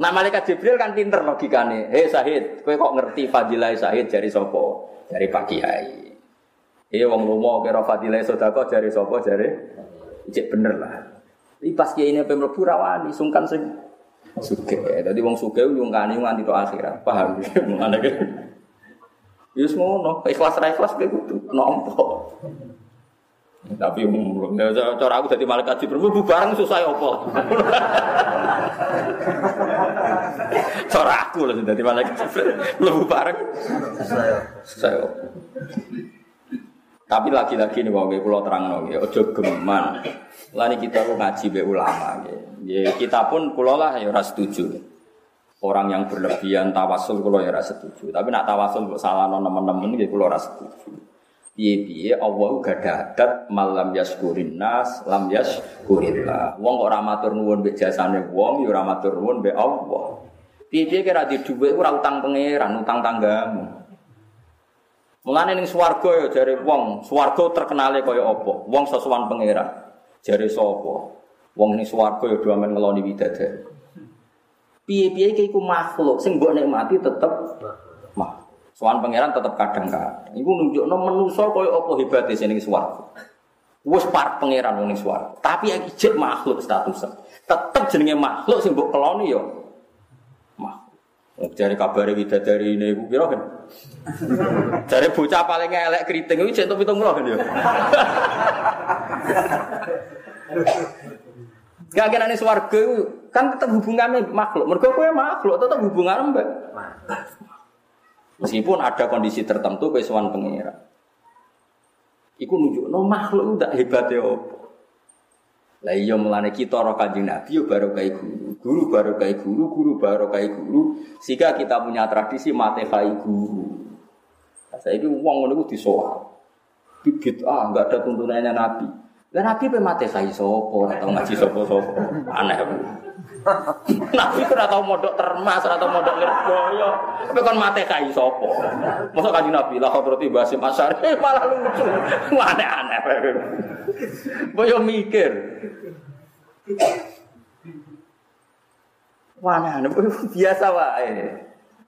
Nah malaikat Jibril kan pinter logikane. Hei Sahid, kowe kok ngerti fadilah Sahid dari sopo? Dari Pak Kiai. Iya wong lomo kira fadilah sedekah jari sapa jari cek bener lah. Iki pas kiai ini pemlebu rawani sungkan sing suge. Dadi wong suge nyungkani nganti to akhirat. Paham ya? Mengane ke. Yus ngono, ikhlas ra ikhlas kowe kudu nampa. Tapi umum, cara aku jadi malaikat jibril, bu barang susah ya apa? Cara aku loh jadi malaikat jibril, lebu barang susah ya apa? Tapi lagi-lagi nih wong pulau terang nih, ojo geman. Lani kita ngaji be ulama, ya kita pun pulau lah ya ras setuju. Orang yang berlebihan tawasul pulau ya ras setuju. Tapi nak tawasul salah non teman-teman ya pulau ras setuju. Piye-piye Allah gak adat malam yaskurin nas lam yaskurillah. Wong ora matur nuwun mbek jasane wong ya ora matur nuwun mbek Allah. Piye-piye kira di dhuwit ora utang pangeran, utang tanggamu. Mulane ning swarga ya jare wong, swarga terkenale kaya apa? Wong sesuwan pangeran. Jare sapa? Wong ning swarga ya do amen ngeloni widadari. Piye-piye iki iku makhluk sing mbok nikmati tetep mah. Sowan pangeran tetep kadang-kadang. Iku nunjukno menungso kaya apa hebate sing ning swarga. Wis par pangeran ning swarga. Tapi iki jek makhluk statusnya. Tetep jenenge makhluk sing mbok keloni ya. Makhluk. Jare kabare widadari ini iku pira kan? Jare bocah paling elek keriting iku jek 70 kan ya. Gak kena nih swarga kan tetap hubungannya makhluk. Mereka kue makhluk tetap hubungan mbak. Meskipun ada kondisi tertentu kesuwan pengira. Iku nunjuk no makhluk udah hebat ya. Lah iya mulane kita ora kanjeng Nabi yo baru kayak guru. Guru baru kayak guru, guru baru kayak guru. Sehingga kita punya tradisi mate kai guru. Nah, saya ini uang ngono disoal. Bibit ah nggak ada tuntunannya Nabi. Lah Nabi pe mate kai sopo, atau ngaji sopo-sopo. Aneh. Nabi ora tau modok termas, ora tau modok lirboyo. Tapi kon mate kai sopo. Masa kanjeng Nabi lah hadrati Basim Asyari malah lucu. Aneh-aneh. Boyo mikir. Aneh biasa wae.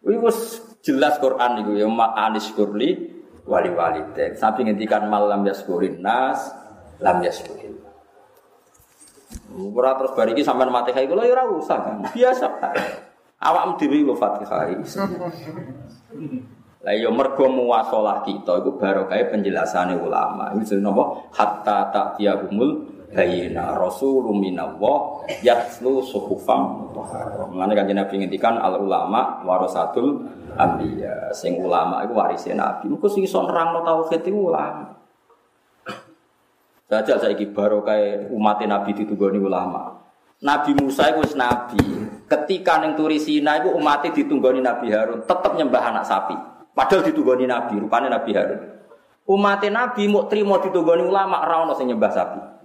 Wih wis jelas Quran iku ya ma anis kurli wali wali tek. Sampai ngendikan malam yaskurin nas lam yaskurin. Ora terus bariki sampean Fatihah iku lho ya ora usah kan. Biasa. Awakmu dhewe lho Fatihah. Lah yo mergo muwasalah kita iku barokah penjelasane ulama. Iku jenenge napa? Hatta ta'tiyahumul bayina rasulun minallah yatlu suhufam. Mulane kanjeng Nabi ngendikan al ulama warasatul anbiya. Sing ulama iku warise Nabi. Muga sing iso nerangno tauhid iku ulama. Saja saiki barokah umat Nabi ditunggoni ulama. Nabi Musa itu nabi. Ketika neng turi Sina itu umatnya ditunggoni Nabi Harun tetap nyembah anak sapi. Padahal ditugoni Nabi, rupanya Nabi Harun. Umat Nabi mau terima ditugoni ulama ra ono sing nyembah sapi.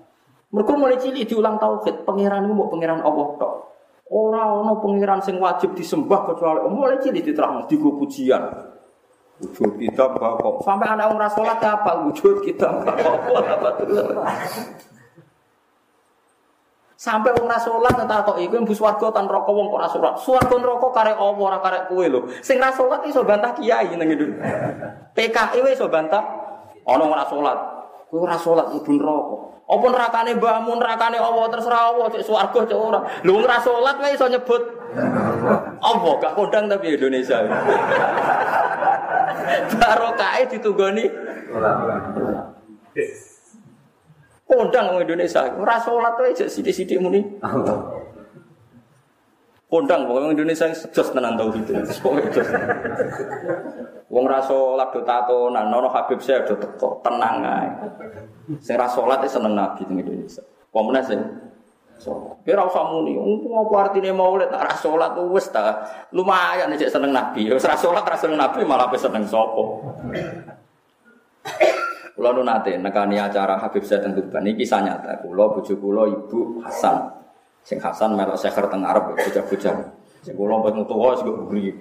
Mereka mulai cilik diulang tauhid, pangeran mau pangeran Allah tok. Ora ono pangeran sing wajib disembah kecuali mulai cilik diterang di pujian. Wujud kita kok sampai anak ora salat apa wujud kita Sampai wong ra salat kok iku mbus warga tan rokok wong kok ora salat. Swarga neraka karek apa ora karek kowe lho. Sing ra salat iso bantah kiai nang Indonesia. PKI wis iso bantah ana ora salat. Kowe ora salat mlebu neraka. Apa nerakane mbahmu nerakane Allah terserah Allah cek swarga cek ora. Lho wong ra salat wae iso nyebut apa gak kondang tapi Indonesia. Barokahe ditunggoni. Kondang orang Indonesia, ora salat wae jek sithik-sithik muni. Kondang wong Indonesia sejos tenan tauhid. Wong ra salat do tatonan, nono Habib saya do teko, tenang ae. Sing ra salat seneng Nabi di Indonesia. Wong meneh sing salat. Kira usah muni, ngopo artine maulid nak ra salat wis ta. Lumayan nek seneng Nabi. Wis ra salat ra seneng Nabi malah seneng sapa. Kulo nu nate nekani acara Habib Zaid teng Tuban iki kisah nyata. Kulo bojo Ibu Hasan. Sing Hasan melok seker teng Arab bocah-bocah. Sing kulo pas tuwa sing buri.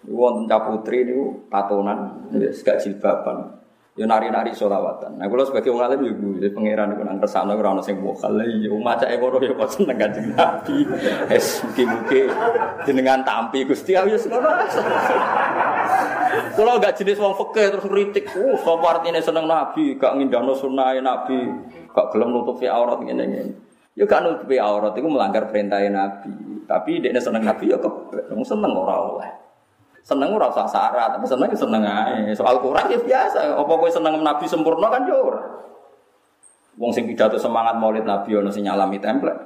Iku wonten putri niku tatonan, wis gak jilbaban. Yo nari-nari solawatan. Nah, kalau sebagai wong alim yo gue pangeran iku nang kersane ora ono sing mokal. Yo macake ngono yo kok seneng Kanjeng Nabi. Es mugi-mugi jenengan tampi Gusti ayo ngono. Kalau gak jenis wong fakih terus ngritik, uh sapa artine seneng Nabi, gak ngindahno sunah Nabi, gak gelem nutupi aurat ngene Yo gak nutupi aurat itu melanggar perintah Nabi. Tapi dia seneng Nabi yo kebek, seneng ora oleh. Seneng ora usah syarat, tapi seneng seneng ae. Soal Quran ya biasa. Apa kowe seneng Nabi sempurna kan yo ora. Wong sing pidato semangat Maulid Nabi ono sing nyalami template.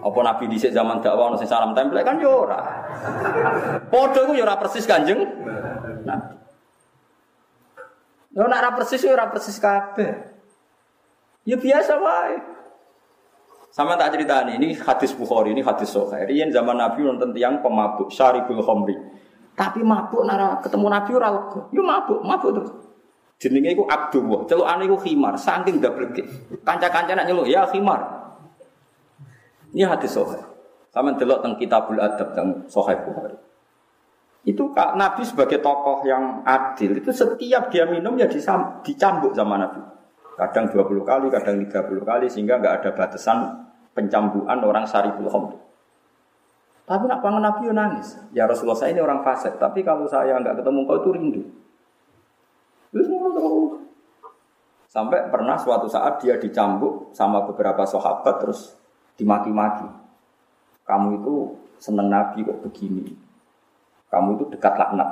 Apa Nabi dhisik zaman dakwah ono sing salam template kan yo ora. Padha ku persis Kanjeng Nah. Yo ora persis yo ora persis kabeh. Ya biasa wae. Sama tak cerita ini, ini hadis Bukhari, ini hadis Sahih. Riyen zaman Nabi nonton tiang pemabuk, syaribul khamri. Tapi mabuk nara ketemu Nabi ora. Yo mabuk, mabuk terus. Jenenge iku Abdullah, celukane iku khimar, saking dableke. Kanca-kanca nak nyeluk, ya khimar. Ini hadis Sahih. Sama delok teng Kitabul Adab teng Sahih Bukhari. Itu Kak Nabi sebagai tokoh yang adil itu setiap dia minum ya dicambuk sama Nabi. Kadang 20 kali, kadang 30 kali sehingga nggak ada batasan pencambukan orang syariful khamr. Tapi nak pangan Nabi nangis. Ya Rasulullah saya ini orang fasik, tapi kalau saya nggak ketemu kau itu rindu. Sampai pernah suatu saat dia dicambuk sama beberapa sahabat terus dimaki-maki. Kamu itu seneng Nabi kok begini kamu itu dekat laknat.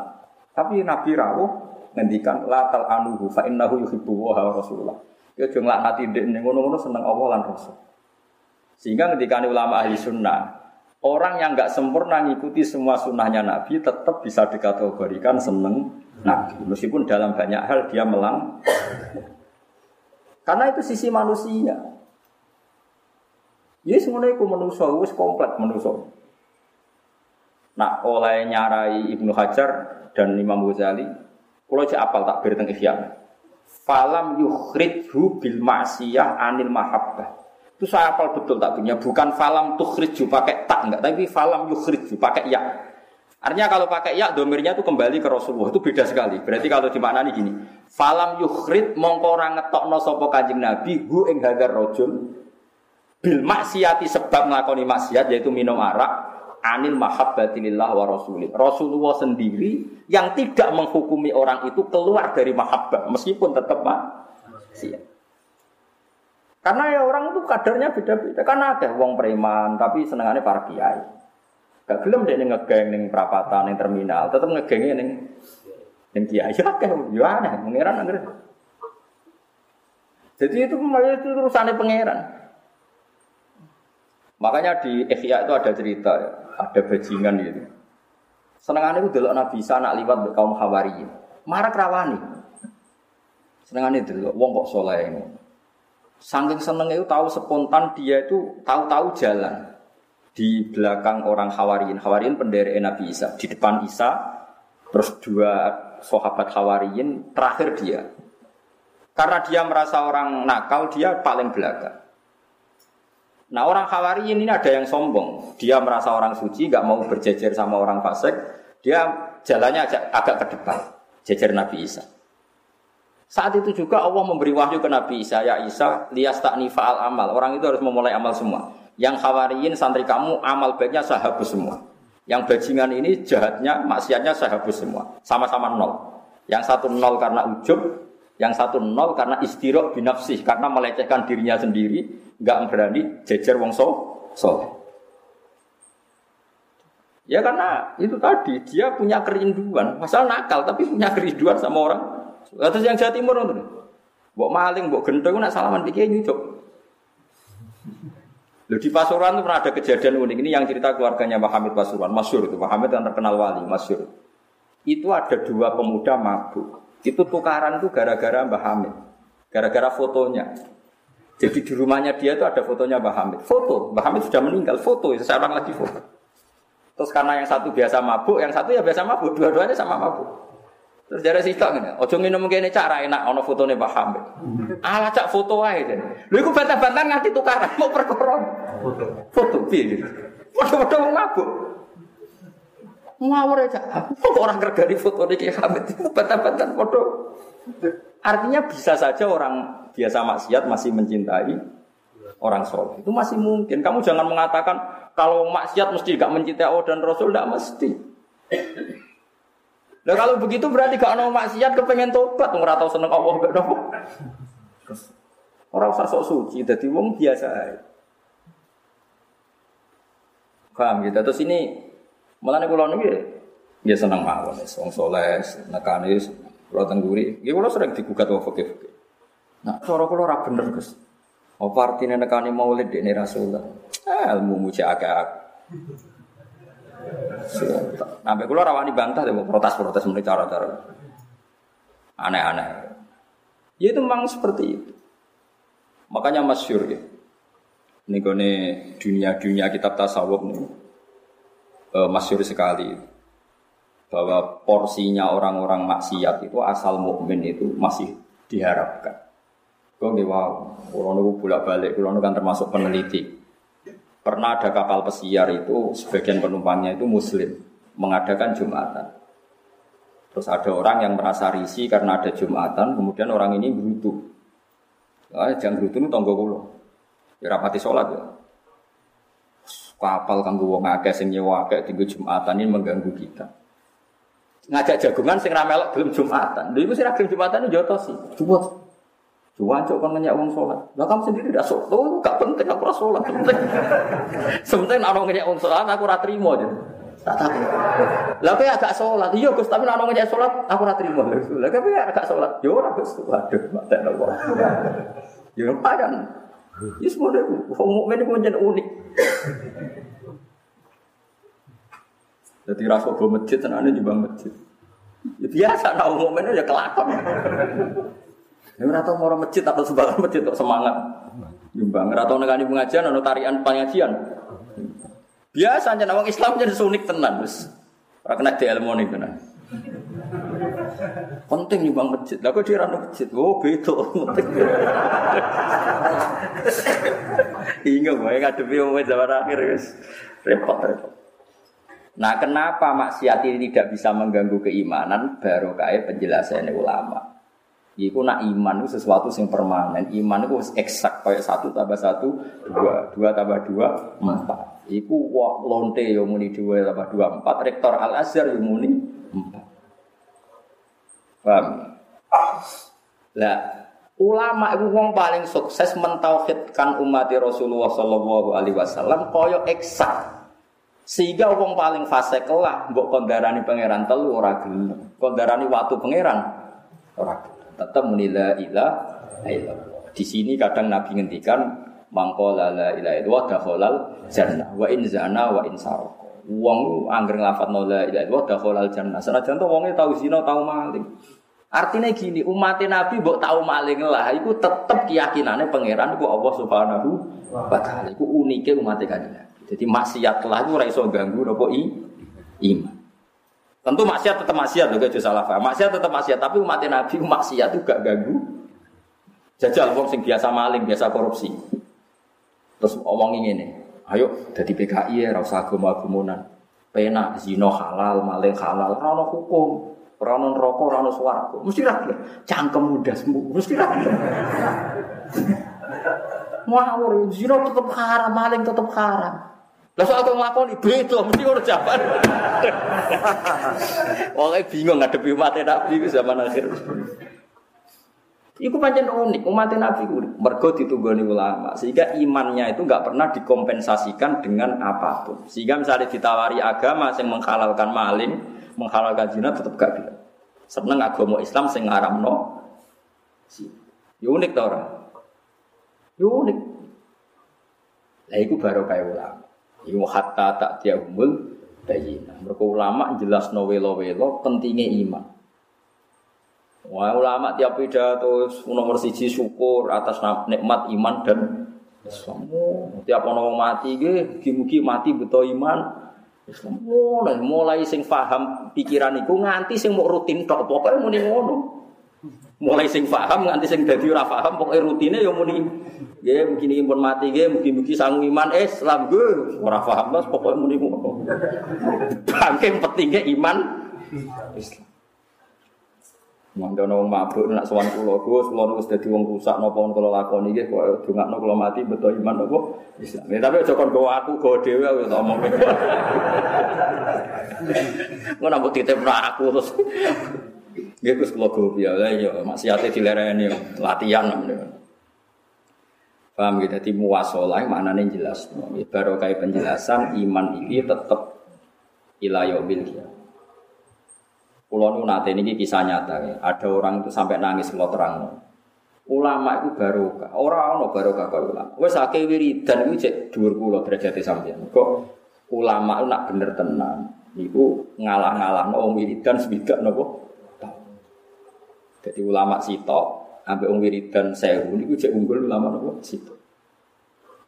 Tapi Nabi rawuh ngendikan latal anuhu fa innahu yuhibbu wa rasulullah. Ya jeng laknati ndek ngono-ngono seneng Allah lan Rasul. Sehingga ketika ulama ahli sunnah, orang yang nggak sempurna ngikuti semua sunnahnya Nabi tetap bisa dikategorikan seneng Nabi. Meskipun dalam banyak hal dia melang. Karena itu sisi manusia. Yes, semuanya itu manusia, wis komplek manusia. Nak oleh nyarai Ibnu Hajar dan Imam Ghazali, kalau cek apal tak beri tentang Falam yukhrijhu bil ma'siyah anil mahabbah. Itu saya apal betul tak punya. Bukan falam tukhriju pakai tak enggak, tapi falam yukhriju pakai ya. Artinya kalau pakai ya domirnya itu kembali ke Rasulullah itu beda sekali. Berarti kalau dimaknani gini, falam yukhrid mongko ora ngetokno sapa Kanjeng Nabi hu ing hadar rajul bil maksiati sebab nglakoni maksiat yaitu minum arak anil mahabbatilillah wa rasulih. Rasulullah sendiri yang tidak menghukumi orang itu keluar dari mahabbah meskipun tetap maksiat. Karena ya orang itu kadarnya beda-beda. Karena ada wong preman tapi senengannya para kiai. Gak gelem dia ngegeng ning perapatan ning terminal, tetap ngegengnya ning ning kiai. Ya akeh yo aneh, pangeran. Jadi itu itu urusannya pangeran. Makanya di Ihya itu ada cerita ya ada bajingan gitu. Senengannya itu dulu Nabi Isa nak liwat kaum Hawari. Marak rawani. Senengannya dulu, wong kok soleh ini. Saking senengnya itu tahu spontan dia itu tahu-tahu jalan di belakang orang Hawariin. Hawariin pendiri Nabi Isa. Di depan Isa Terus dua sahabat Hawariyin terakhir dia. Karena dia merasa orang nakal, dia paling belakang. Nah orang Hawariyin ini ada yang sombong. Dia merasa orang suci, gak mau berjejer sama orang fasik. Dia jalannya agak, agak ke depan, jejer Nabi Isa. Saat itu juga Allah memberi wahyu ke Nabi Isa, ya Isa, lias tak faal amal. Orang itu harus memulai amal semua. Yang khawariin santri kamu amal baiknya sahabus semua. Yang bajingan ini jahatnya, maksiatnya sahabus semua. Sama-sama nol. Yang satu nol karena ujub, yang satu nol karena istirok binafsih, karena melecehkan dirinya sendiri, nggak berani jejer wong so, so. Ya karena itu tadi dia punya kerinduan, masalah nakal tapi punya kerinduan sama orang Terus yang Jawa Timur itu, Mbok maling, mbok gendong nak salaman pikir nyucuk. Loh di Pasuruan itu pernah ada kejadian unik ini yang cerita keluarganya Hamid Pasuruan, masyur itu. Hamid yang terkenal wali, masyur. Itu ada dua pemuda mabuk. Itu tukaran itu gara-gara Mbah Hamid. Gara-gara fotonya. Jadi di rumahnya dia itu ada fotonya Mbah Hamid. Foto, Mbah Hamid sudah meninggal, foto, seorang lagi foto. Terus karena yang satu biasa mabuk, yang satu ya biasa mabuk, dua-duanya sama mabuk. Terus jare sitok ngene, aja ngene kene cara enak ana fotone Pak Hamid. Ala cak foto wae ten. Lha iku bantah-bantah nganti tukaran mau perkara. Foto. Foto piye. Foto-foto mabuk. Ngawur aja. Kok orang kerja foto iki Hamid bantah-bantah foto. Artinya bisa saja orang biasa maksiat masih mencintai orang soleh. Itu masih mungkin. Kamu jangan mengatakan kalau maksiat mesti gak mencintai Allah dan Rasul, tidak mesti. Nah kalau begitu berarti gak ada maksiat kepengen tobat ora tau seneng Allah gak nopo. Orang usah sok suci, jadi wong biasa. Paham gitu. Terus ini nih kulo nih dia seneng mawon, wong soleh, nekani, kulo tengguri. Dia kulo sering digugat wong fakir. Nah, cara kulo ora bener Gus. Apa artinya nekani maulid ini Rasulullah? Eh, ilmu muja agak Sampai kulo rawani bantah deh protes-protes menurut cara-cara. Aneh-aneh. Ya itu memang seperti itu. Makanya masyur ya. Ini dunia-dunia kitab tasawuf nih. E, masyur sekali. Bahwa porsinya orang-orang maksiat itu asal mukmin itu masih diharapkan. Kau wow, kalau nunggu bolak balik, kalau kan termasuk peneliti. Pernah ada kapal pesiar itu sebagian penumpangnya itu muslim mengadakan jumatan. Terus ada orang yang merasa risih karena ada jumatan, kemudian orang ini berutuh. Ah, jangan berutuh itu tonggo kulo. Ya rapati sholat ya. Kapal kanggo wong akeh sing nyewa akeh tinggal jumatan ini mengganggu kita. Ngajak jagungan sing ramelok belum jumatan. Lha iku sing ra jumatan jotosi. Coba Cuancuk kan nanya uang sholat. Lah kamu sendiri tidak sholat. Oh, gak penting aku ora sholat. Penting. Sementing orang nanya uang sholat aku ora trimo aja. Tak tahu. Lah kowe agak sholat. Iya Gus, tapi nek ana nanya sholat aku ora trimo. Lah kowe agak sholat. Yo ora Gus. Waduh, mate nopo. Yo padan. Ya semua deh, wong mukmin itu menjadi unik. Jadi rasa bawa masjid, tenane juga masjid. Ya biasa, nah mukmin ya kelakon. Ya ora tau mau masjid atau sumbangan masjid kok semangat. Nyumbang ora tau nekani pengajian ana tarian pengajian. Biasa aja wong Islam jadi sunik tenan wis. Ora kena ilmu nih tenan. Penting nyumbang masjid. Lah kok dia masjid. Oh, beda. Hingga gue ngadepi umum zaman akhir wis repot repot. Nah, kenapa maksiat ini tidak bisa mengganggu keimanan? Baru kayak penjelasan ulama. Iku nak iman itu sesuatu yang permanen. Iman itu eksak kayak satu tambah satu dua, dua tambah dua empat. Iku wah lonte yang muni dua tambah dua empat. Rektor Al Azhar yang muni empat. Paham? Lah ulama itu wong paling sukses mentauhidkan umat Rasulullah Shallallahu Alaihi Wasallam koyo eksak. Sehingga wong paling fase kelah mbok kondarani pangeran telu ora gelem. Kondarani waktu pangeran ora tetap menila ilah Di sini kadang Nabi ngendikan mangkola la ilaha illallah dakhalal jannah wa in zana wa in. Wong angger nglafat la ilaha illallah dakhalal jannah. Senajan to wonge tau zina tau maling. Artinya gini, umat Nabi mbok tahu maling lah, itu tetap keyakinannya pangeran itu Allah Subhanahu wa taala. Iku unike umat Nabi. Jadi maksiat lah itu ora iso ganggu nopo i iman. Tentu maksiat tetap maksiat loh, gak salah paham. Maksiat tetap maksiat, tapi umat Nabi maksiat itu gak ganggu. Jajal wong sing biasa maling, biasa korupsi. Terus omong ini, ayo jadi PKI ya, rasa agama-agumunan. Pena, zino halal, maling halal, rano hukum. Rano rokok, rano suaraku. Mesti rakyat. Cangkem muda sembuh, mesti rakyat. Ngawur, zino tetap haram, maling tetap haram. Lah soal kok nglakoni beda mesti ora jawaban. Wong bingung ngadepi umat Nabi zaman akhir. Iku pancen unik, umat Nabi ku mergo ditunggoni ulama, sehingga imannya itu nggak pernah dikompensasikan dengan apa pun. Sehingga misalnya ditawari agama yang menghalalkan maling, menghalalkan zina tetap gak bilang. Seneng agama Islam sing ngaramno. Ya unik ta ora? Ya unik. Lah iku baru kayak ulama. Iku hatta tak tiahumul bayina. Mereka ulama jelas no welo welo pentingnya iman. Wah ulama tiap pidato nomor siji syukur atas nikmat iman dan Islam. Tiap orang mati ge, mugi mati betul iman. Islam. mulai sing paham pikiran iku nganti sing mau rutin tok pokoke muni ngono. Mulai sing paham nganti sing dadi ora paham pokoke rutine ya muni ya mungkin ini pun mati mungkin mungkin sang iman Islam gue ora paham mas pokoknya muni ngono. Bangke pentingnya iman Islam. Mangga nang mabuk nak sowan kula Gus, kula wis dadi wong rusak napa kula lakoni nggih kok dongakno kula mati beto iman napa Islam. Ya, tapi aja kon go aku go dhewe wis omong. Ngono mbok titipno aku terus Nggih Gus kula go piye ya ya maksiate dilereni latihan namanya. Paham gitu, jadi muwasolah maknanya jelas. Baru kayak penjelasan iman ini tetap ilayo bil Pulau nu nate ini kisah nyata ya. Ada orang itu sampai nangis kalau terang. Ulama itu baru orang no baru kalau ulama. Wes akeh wiridan itu cek dua pulau derajat sampean. Kok ulama itu nak bener tenang. Iku ngalah-ngalah no wiridan sebidak nopo. Jadi ulama sitok Ambil wong wiridan sewu niku cek unggul ulama nopo situ.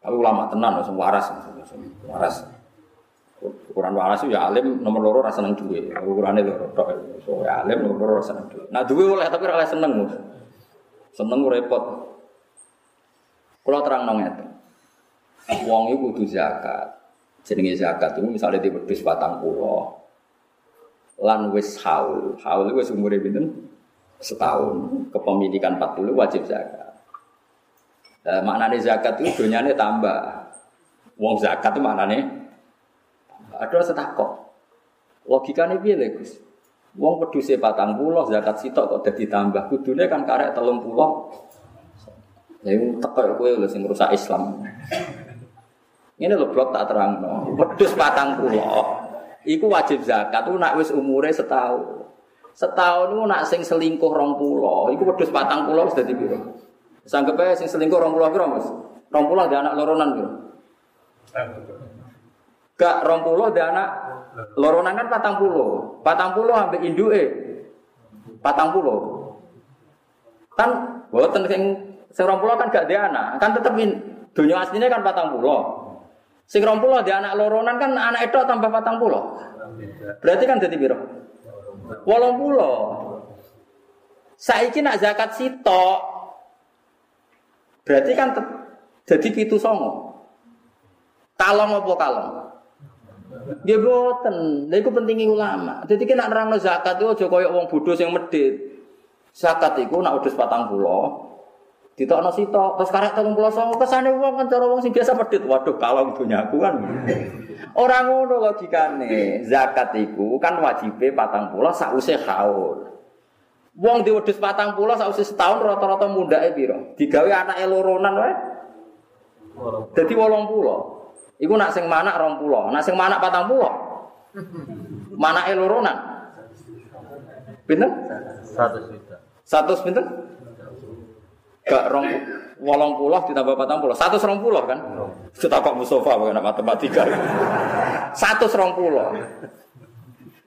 Tapi ulama tenan langsung waras, waras. Ukuran waras ya alim nomor loro rasa seneng duwe. Ukurane loro tok. So ya alim nomor loro rasa seneng duwe. Nah duwe oleh tapi ora seneng. Seneng repot. Kalau terang nong itu, wong itu kudu zakat. Jenenge zakat itu misalnya di wedhus batang pulau, lan wis haul, haul wis umure pinten? setahun kepemilikan 40 wajib zakat. Nah, maknanya zakat itu dunyanya tambah. Wong zakat itu maknanya ada setakok. Logikanya piye Gus? Wong peduse pulau zakat sitok kok jadi tambah. Kan karek telung pulau. Ya teko kowe lho sing rusak Islam. Ini lo blok tak terang no. Pedus patang pulau. Iku wajib zakat tuh nak wis umure setahun. Setahun itu nak sing selingkuh rong pulau, itu wedus patang pulau sudah dibiro. Sanggep aja sing selingkuh pulau kira mas. Rong pulau ada anak loronan kira. Gak rong pulau ada anak loronan kan patang pulau. Patang pulau sampai induk eh. Patang pulau. Kan buatan sing sing pulau kan gak ada anak, kan tetep dunia aslinya kan patang pulau. Sing rong pulau ada anak loronan kan anak itu tambah patang pulau. Berarti kan jadi biro. Wolong pulau. Saiki nak zakat sitok. Berarti kan jadi pitu songo. Kalong apa kalong? Dia boten, lha iku pentingi ulama. Jadi kena nerangno zakat itu aja koyo wong bodoh sing medit. Zakat iku nak udus patang pulau, ditokno sitok, terus karek telung pulau songo kesane wong kan cara wong sing biasa medit. Waduh, kalong dunia aku kan. Orang ngono logikane. Zakat iku kan wajibe patang pulau sause haul. Wong patang pulau sause setahun rata-rata mundake piro? Digawe anake loronan wae. Dadi 80. Iku nak sing manak 20. Nak sing manak patang pulau. Manake loronan. Pinten? 100 juta. 100 pinten? Gak rong wolong pulau ditambah patang pulau. Satu serong pulau kan? Kita kok Mustafa bukan matematika. Satu serong pulau.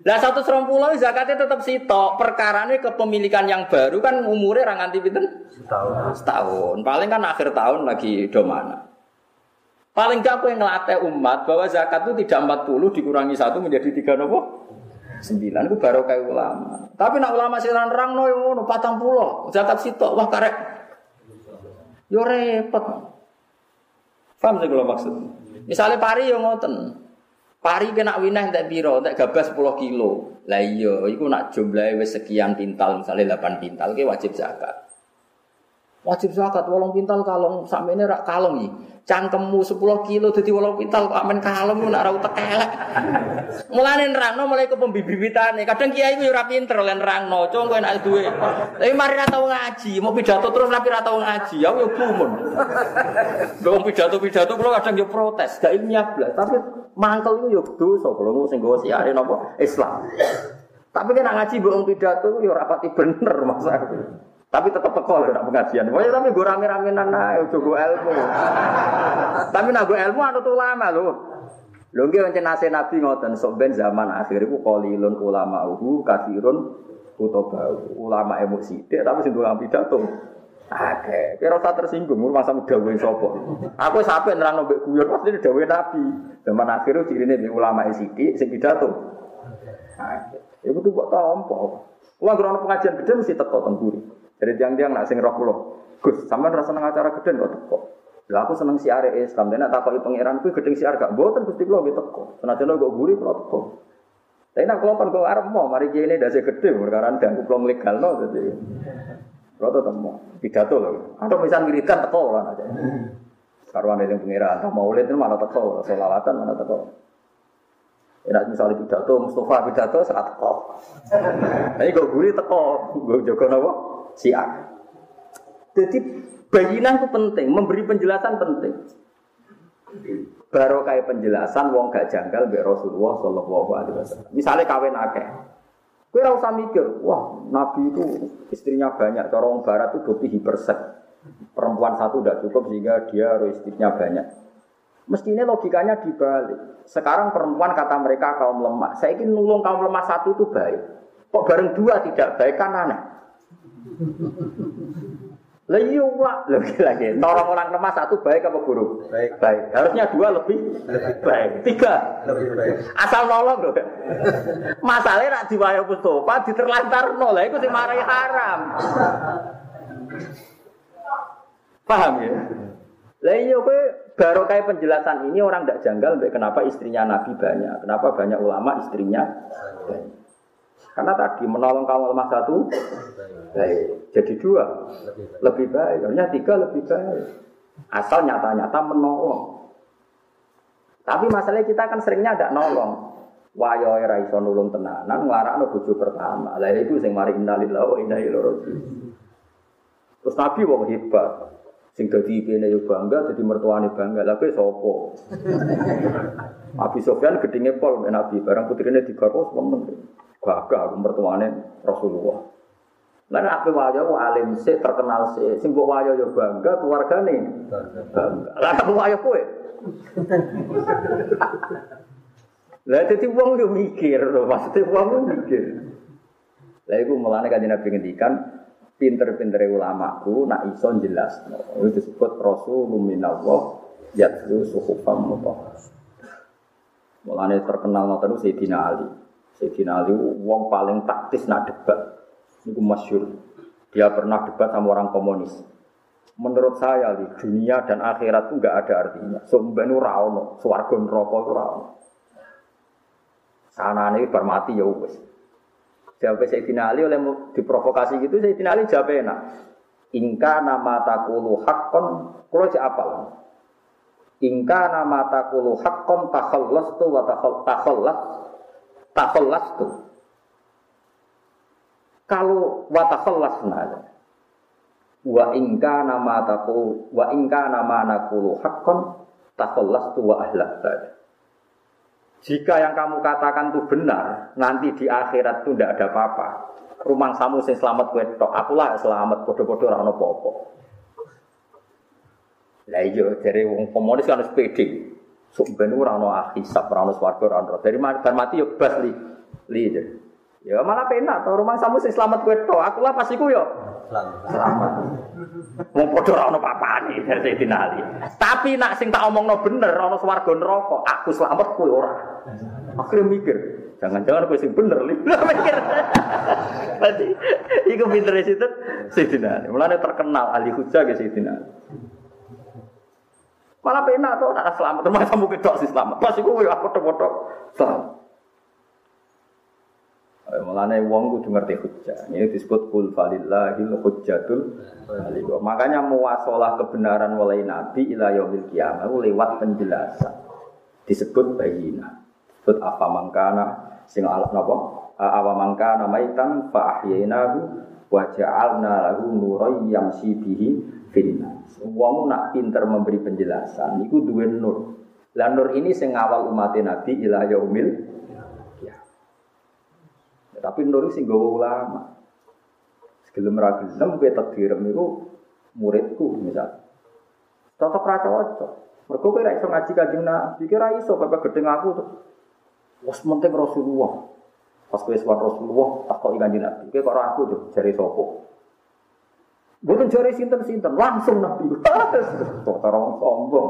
Lah satu serong pulau zakatnya tetap sitok. Perkarane kepemilikan yang baru kan umurnya orang anti pinten? Setahun. Setahun. Paling kan akhir tahun lagi do mana. Paling gak yang ngelatih umat bahwa zakat itu tidak 40 dikurangi satu menjadi tiga nopo? Sembilan itu baru kayak ulama. Tapi nak ulama sih nerang no ngono patang pulau zakat sitok wah karek. Yo repot. Paham sih kalau maksud? Misalnya pari yang ngoten. Pari kena winah tak biro, tak gabas 10 kilo. Lah iya, iku nak jumlahnya sekian pintal, misalnya 8 pintal, ke wajib zakat. Wajib zakat wolong pintal kalong sampe ini rak kalong iki. Cangkemmu 10 kilo dadi wolong pintal kok amen kalong nak ra utek elek. Mulane nerangno mulai ke pembibitane. Kadang kiai ku yo ora pinter lan nerangno, cung kowe nek duwe. Tapi mari ra tau ngaji, mau pidato terus tapi ra tau ngaji, aku yo gumun. Dong pidato-pidato kula kadang yo protes, gak ilmiah blas, tapi mangkel iku yo dosa kula sing nggawa siare napa Islam. Tapi kan ngaji mbok pidato yo ora pati bener masa. Tapi tetap teko lho nak pengajian. Pokoknya tapi gue rame-rame nana, ojo gue ilmu. tapi nak gue ilmu anut ulama lho. Lho nggih pancen nase Nabi ngoten, sok ben zaman akhir iku qalilun ulama uhu kafirun utaba. Ulama emosi, tapi sing tukang pidato. Oke, kira usah tersinggung, masa dawe sapa. Aku sampe nerangno mbek guyon pasti dawe Nabi. Zaman akhir cirine mbek ulama sithik sing pidato. Oke. Iku tuh kok. Wah, grono pengajian gede mesti teko temburi. Jadi tiang-tiang nak sing roh. Gus, sampean rasa seneng acara gede kok teko. Lah aku seneng siar Islam, dene tak takoki pangeran kuwi gedeng siar gak mboten Gusti kula nggih teko. Senajan kok guri kula teko. Tapi nak kula kan kok mau mari kene dase gede perkara kula legal no dadi. Kula tetep mau pidato lho. Atau misal wiridan teko ora aja. Karuan yang pangeran, tak mana teko, selawatan mana teko. Enak misalnya pidato, Mustafa pidato saat teko. Ini gue guri teko, gue jaga nopo siar. Jadi bayinan itu penting, memberi penjelasan penting. Baru kayak penjelasan, wong gak janggal be Rasulullah Shallallahu Alaihi Wasallam. Misalnya kawin akeh, Kue usah mikir, wah Nabi itu istrinya banyak. Corong Barat itu bukti hipersek. Perempuan satu tidak cukup sehingga dia harus istrinya banyak. Mestinya logikanya dibalik. Sekarang perempuan kata mereka kaum lemah. Saya ingin nulung kaum lemah satu itu baik. Kok bareng dua tidak baik kan aneh. Lah iya lagi lagi. Tolong orang lemah satu baik apa buruk? Baik. Baik. Harusnya dua lebih, lebih baik. Tiga lebih baik. Asal nolong loh. Masalahnya nak diwayo Mustafa diterlantar nol. Itu sih marahi haram. Paham ya? Lah iya kowe baru kayak penjelasan ini orang tidak janggal kenapa istrinya Nabi banyak, kenapa banyak ulama istrinya banyak. Karena tadi menolong kaum lemah satu baik, jadi dua lebih baik, artinya tiga lebih baik. Asal nyata-nyata menolong. Tapi masalahnya kita kan seringnya ada nolong. Wayo ora iso nulung tenanan nglarakno bojo pertama. Lah itu sing mari innalillahi wa inna ilaihi. Terus Nabi wong hebat. Sing dadi kene yo bangga, dadi mertuane bangga. Lah kowe sapa? Abi Sofyan gedinge pol Nabi, barang putrine digarwa seneng. Gagah aku mertuane Rasulullah. Lah nek ape wayo alim sik terkenal sik, sing mbok wayo yo bangga keluargane. Bangga. Lah aku wayo kowe. Lah dadi wong yo mikir, maksudnya wong yo mikir. Lah iku mulane kanjeng Nabi ngendikan pinter-pinter ulamaku nak iso jelas. Itu disebut Rasulullah minallah yatlu suhufam mutahhar. Mulane terkenal ngoten Sayyidina Ali. Sayyidina Ali wong paling taktis nak debat. Niku masyhur. Dia pernah debat sama orang komunis. Menurut saya di dunia dan akhirat itu enggak ada artinya. Sumben ora ono, swarga neraka ora ono. Sanane bar mati ya wis. Jawab Sayyidina Ali oleh diprovokasi gitu Sayyidina Ali jawab enak. Ingka nama takulu hakon, kalau cek apal. Ingka nama takulu hakon takhallas tu wa takhallas takhallas tu. Kalau wa takhallas nada. Wa ingka nama taku wa ingka nama nakulu hakon takhallas tu wa ahlak tadi. Jika yang kamu katakan itu benar, nanti di akhirat itu tidak ada apa-apa. Rumah samu sing selamat kowe tok, akulah selamat bodoh-bodoh ora ono apa-apa. Lah iya dari wong komunis kan harus pede. Sok ben ora ono hisab, ora ono swarga, ora ono. Dari bar mati yo bas li. Li. Ya malah penak to rumah samu sing selamat kowe tok, akulah pas iku yo selamat. Wong padha ora ono papane dari dinali. Tapi nak sing tak omongno bener ana swarga neraka, aku selamat kowe ora. Akhirnya mikir, Jangan-jangan kowe sing bener li. Mikir. Berarti iku pintere sinten? Sayyidina Ali. Mulane terkenal ahli hujjah ke Sayyidina Ali. Malah penak tuh nak selamat, termasuk kamu kedok sih selamat. Pas iku aku foto-foto selamat. Mulane wong kudu ngerti hujjah. Ini disebut kul falillahil hujjatul baligh. Makanya muwasalah kebenaran mulai nabi ila yaumil kiamah lewat penjelasan. Disebut bayina. Disebut apa mangkana sing alat napa? Awa mangkana maitan fa ahyaynahu wa ja'alna lahu nuran yamshi bihi finnas. Wong nak pinter memberi penjelasan iku duwe nur. Lah nur ini sing awal umat Nabi ila yaumil tapi nur sing gawa ulama. Gelem ra gelem kowe takdirem niku muridku misal. Tetep ra cocok. Mergo kowe ra iso ngaji Kanjeng Nabi, kowe ra iso bapak gedeng aku tuh. Wes penting Rasulullah. Pas kowe suwat Rasulullah tak kok Kanjeng Nabi. Kowe kok aku tuh jare sapa? Bukan jari sinten-sinten, langsung Nabi. Kok wong sombong.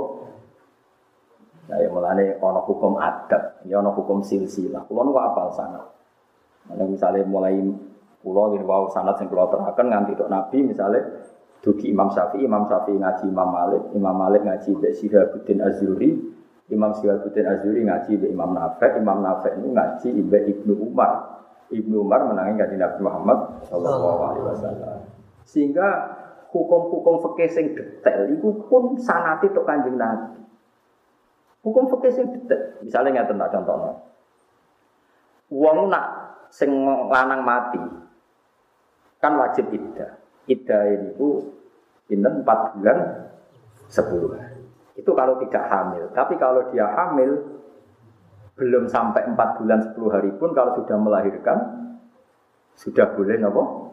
Nah, ya mulane ana hukum adab, ya ana hukum silsilah. Kulo nu apal sana. Nah, misalnya mulai pulau ini wow sanat yang pulau terakan nganti dok Nabi misalnya dugi Imam Syafi'i, Imam Syafi'i ngaji Imam Malik, Imam Malik ngaji Mbak Syihabuddin Azuri, Imam Syihabuddin Azuri ngaji Mbak Imam Nafek, Imam Nafek itu ngaji Mbak Ibnu Umar. Ibnu Umar menangi ngaji Nabi Muhammad Shallallahu Alaihi Wasallam. Sehingga hukum-hukum fikih sing detail itu pun sanati tok kanjeng Nabi. Hukum fikih sing detail. Misalnya nggak tentang contohnya. Uang nak sing lanang mati kan wajib iddah. Iddah itu pinten 4 bulan 10 hari. Itu kalau tidak hamil. Tapi kalau dia hamil belum sampai 4 bulan 10 hari pun kalau sudah melahirkan sudah boleh nopo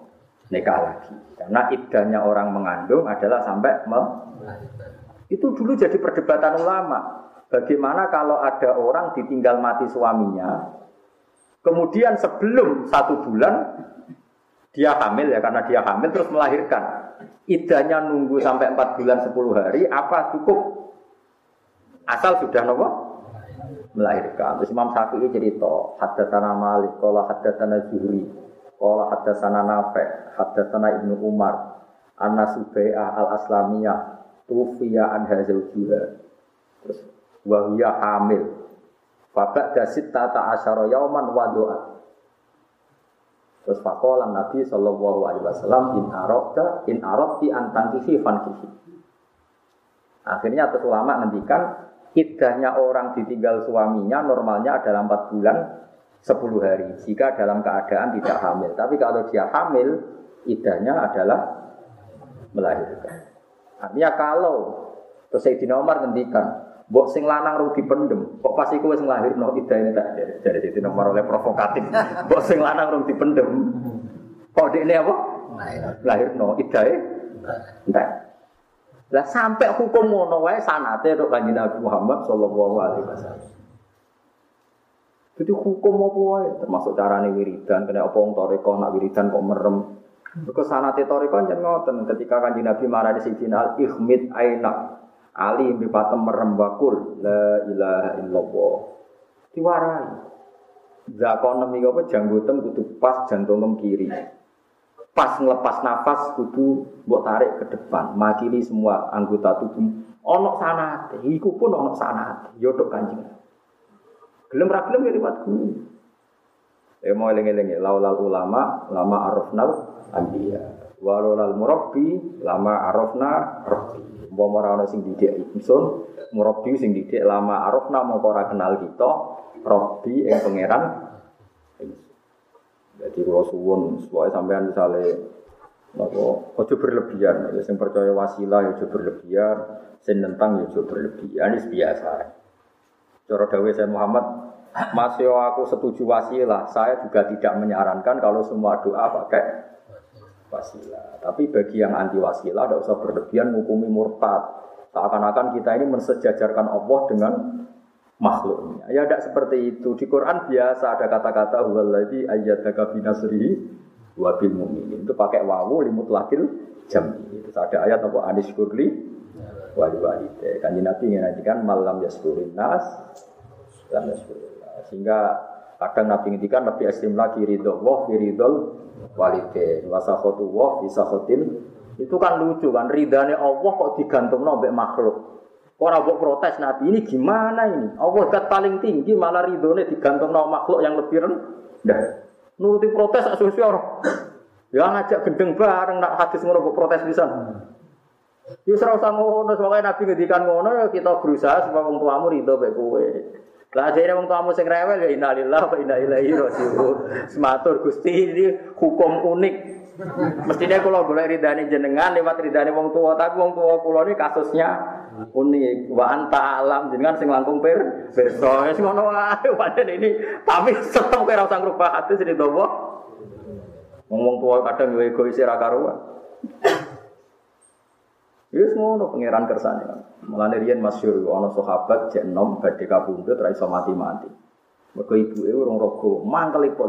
nikah lagi. Karena iddahnya orang mengandung adalah sampai melahirkan. Itu dulu jadi perdebatan ulama. Bagaimana kalau ada orang ditinggal mati suaminya, Kemudian sebelum satu bulan dia hamil ya karena dia hamil terus melahirkan. Idahnya nunggu sampai empat bulan sepuluh hari apa cukup asal sudah nopo melahirkan. Terus Imam Syafi'i cerita, hadatsana Malik, qala hadatsana Zuhri, qala hadatsana Nafi', hadatsana Ibnu Umar, anna Subai'ah al-Aslamiyah tufiya an zawjiha. Terus wa hamil Babak dasit tata asyara yauman wa doa. Terus fakolan Nabi Shallallahu Alaihi Wasallam in arokta in arokti antang kihi fan kihi. Akhirnya terus ulama ngendikan idahnya orang ditinggal suaminya normalnya adalah empat bulan sepuluh hari jika dalam keadaan tidak hamil. Tapi kalau dia hamil idahnya adalah melahirkan. Artinya kalau terus Sayyidina Umar ngendikan Mbok sing lanang rugi pendem, kok pas iku wis nglahirno ida entek dari situ nomor oleh provokatif. Mbok sing lanang rugi pendem, kok dekne apa? Lahirno idae entek. Lah sampai hukum ngono wae sanate tok Kanjeng Nabi Muhammad sallallahu alaihi wasallam. Jadi hukum apa wae termasuk carane wiridan, kena apa wong toreko nak wiridan kok merem. Mergo sanate toreko jan ngoten ketika Kanjeng Nabi marani Sayyidina Al-Ihmid Ainak Ali yang patem merembakul la ilaha illallah. Diwarai. Zakon nemi apa janggotem kudu pas jantung kiri. Pas ngelepas nafas kudu mbok tarik ke depan, makili semua anggota tubuh. Ono sana, iku pun ono sana, yodok kanjeng. Gelem ra gelem ya liwat guru. Ya mau eling-eling laulal ulama, lama arafnal anbiya. Walolal murabbi, lama arafna rabbi. Umpama ora ana sing didik ingsun, murabi sing didik lama arafna mongko ora kenal kita, rabbi ing pangeran. Jadi kalau suwun, supaya sampean misalnya Napa ojo berlebihan, ya sing percaya wasilah ya ojo berlebihan, sing nentang ya ojo berlebihan, ini biasa. Cara dawe saya Muhammad, masih aku setuju wasilah, saya juga tidak menyarankan kalau semua doa pakai wasilah. Tapi bagi yang anti wasilah, tidak usah berlebihan menghukumi murtad. Seakan-akan kita ini mensejajarkan Allah dengan makhluknya. Ya tidak seperti itu. Di Quran biasa ada kata-kata huwallazi ayyadaka binasrihi wa bil mu'minin. Itu pakai wawu limut lakil jam. Itu ada ayat apa anis kurli wali walide. Kan Nabi kan malam yaskurin nas lam yaskurin Sehingga Kadang Nabi ngendikan lebih ekstrim lagi ridho wah fi ridhol walidain wa sakhatu wah fi itu kan lucu kan ridhane Allah kok digantung mbek makhluk. Orang buat protes Nabi ini gimana ini? Allah kat paling tinggi malah ridhone digantung makhluk yang lebih rendah. Nuruti protes asosiasi orang. Ya ngajak gendeng bareng nak hadis ngono protes bisa. Yus ora usah ngono, Nabi ngedikan ngono ya kita berusaha supaya wong tuamu ridho mek kowe. Lah jare wong tuamu sing rewel ya innalillahi wa inna ilaihi raji'un. Sematur Gusti ini hukum unik. Mestinya kalau boleh ridani jenengan lewat ridani wong tua, tapi wong tua kulo ini kasusnya unik. Wa anta alam jenengan sing langkung per perso. Ya sing ngono wae padahal ini tapi tetep kira usah ngrubah hati sing dowo. Wong tua kadang yo egois ra karuan. Wis ngono pangeran kersane. Mulane riyen masyhur ana sahabat jek enom badhe kabundut ra iso mati-mati. Mergo ibuke urung raga, mangkel ibu.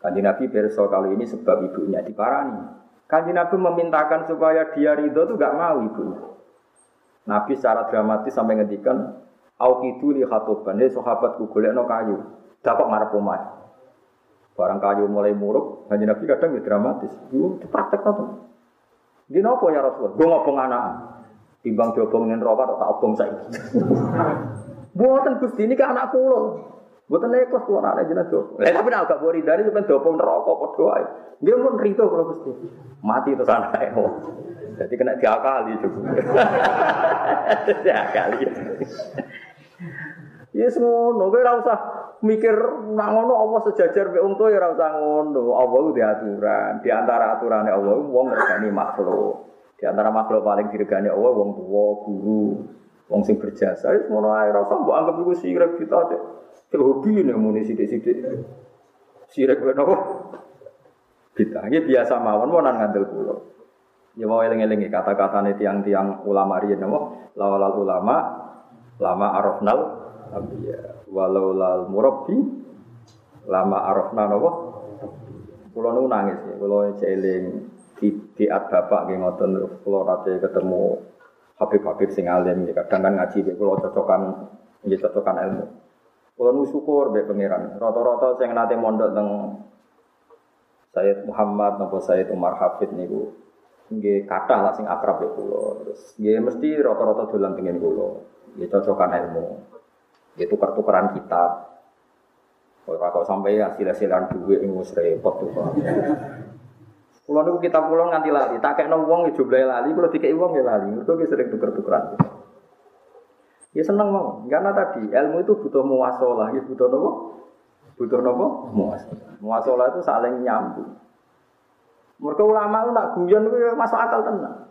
Kanji Nabi berso kali ini sebab ibunya diparani. Kanji Nabi memintakan supaya dia ridho itu gak mau ibunya. Nabi secara dramatis sampai ngendikan, Aukidu li khatoban, ini sahabatku golek no kayu, dapat ngarep omah. Barang kayu mulai muruk, kanji Nabi kadang ya dramatis. Itu praktek apa? Di nopo ya Rasulullah? Gue ngobong anak. Timbang diobongin rokok, tak obong saya. Buatan Gusti ini ke anak pulau. Buatan nekos tuh anak jenazah do. Lah tapi nak gak bori dari sampean dobong neraka padha ae. Dia pun rito kalau Gusti. Mati terus anake. Jadi kena diakali juga. diakali. Ya ngono, kowe ora usah mikir nak ngono Allah sejajar mek untu ya ora usah ngono. Allah ku aturan. Di antara aturane Allah wong ngergani makhluk. Di antara makhluk paling diregani Allah wong tua, guru, wong sing berjasa. Wis ngono ae ora usah mbok anggap iku sirik kita aja. Cek hobi nek muni sithik-sithik. Sirik nopo? Kita ini biasa mawon mau ngandel kula. Ya mau eling-eling kata-kata tiang-tiang ulama riyen napa? Lawal ulama lama arafnal ya walau lal murabbi lama arafna napa? Kula nu nangis ya kula eling di di bapak nggih ngoten kula nate ketemu Habib-habib sing alim ya kadang kan ngaji mek kula cocokan nggih cocokan ilmu. Kula nu syukur mek pangeran. Rata-rata sing nate mondok teng Sayyid Muhammad napa Sayyid Umar Hafid niku nggih kathah lah sing akrab ya kula. Terus nggih mesti rata-rata dolan pengen kula. Nggih cocokan ilmu Ya tukar-tukaran kitab. Ora kok sampai hasil-hasilan duit wis repot tuh. Kulo niku kitab kulo nganti lali, tak kekno wong ya jumlahe lali, kulo dikeki wong ya lali. Mergo ki sering tuker-tukeran. Ya seneng mau, karena tadi ilmu itu butuh muasalah, ya butuh nopo? Butuh nopo? Muasalah. Muasalah itu saling nyambung. Mereka ulama itu nak guyon itu ya masuk akal tenang.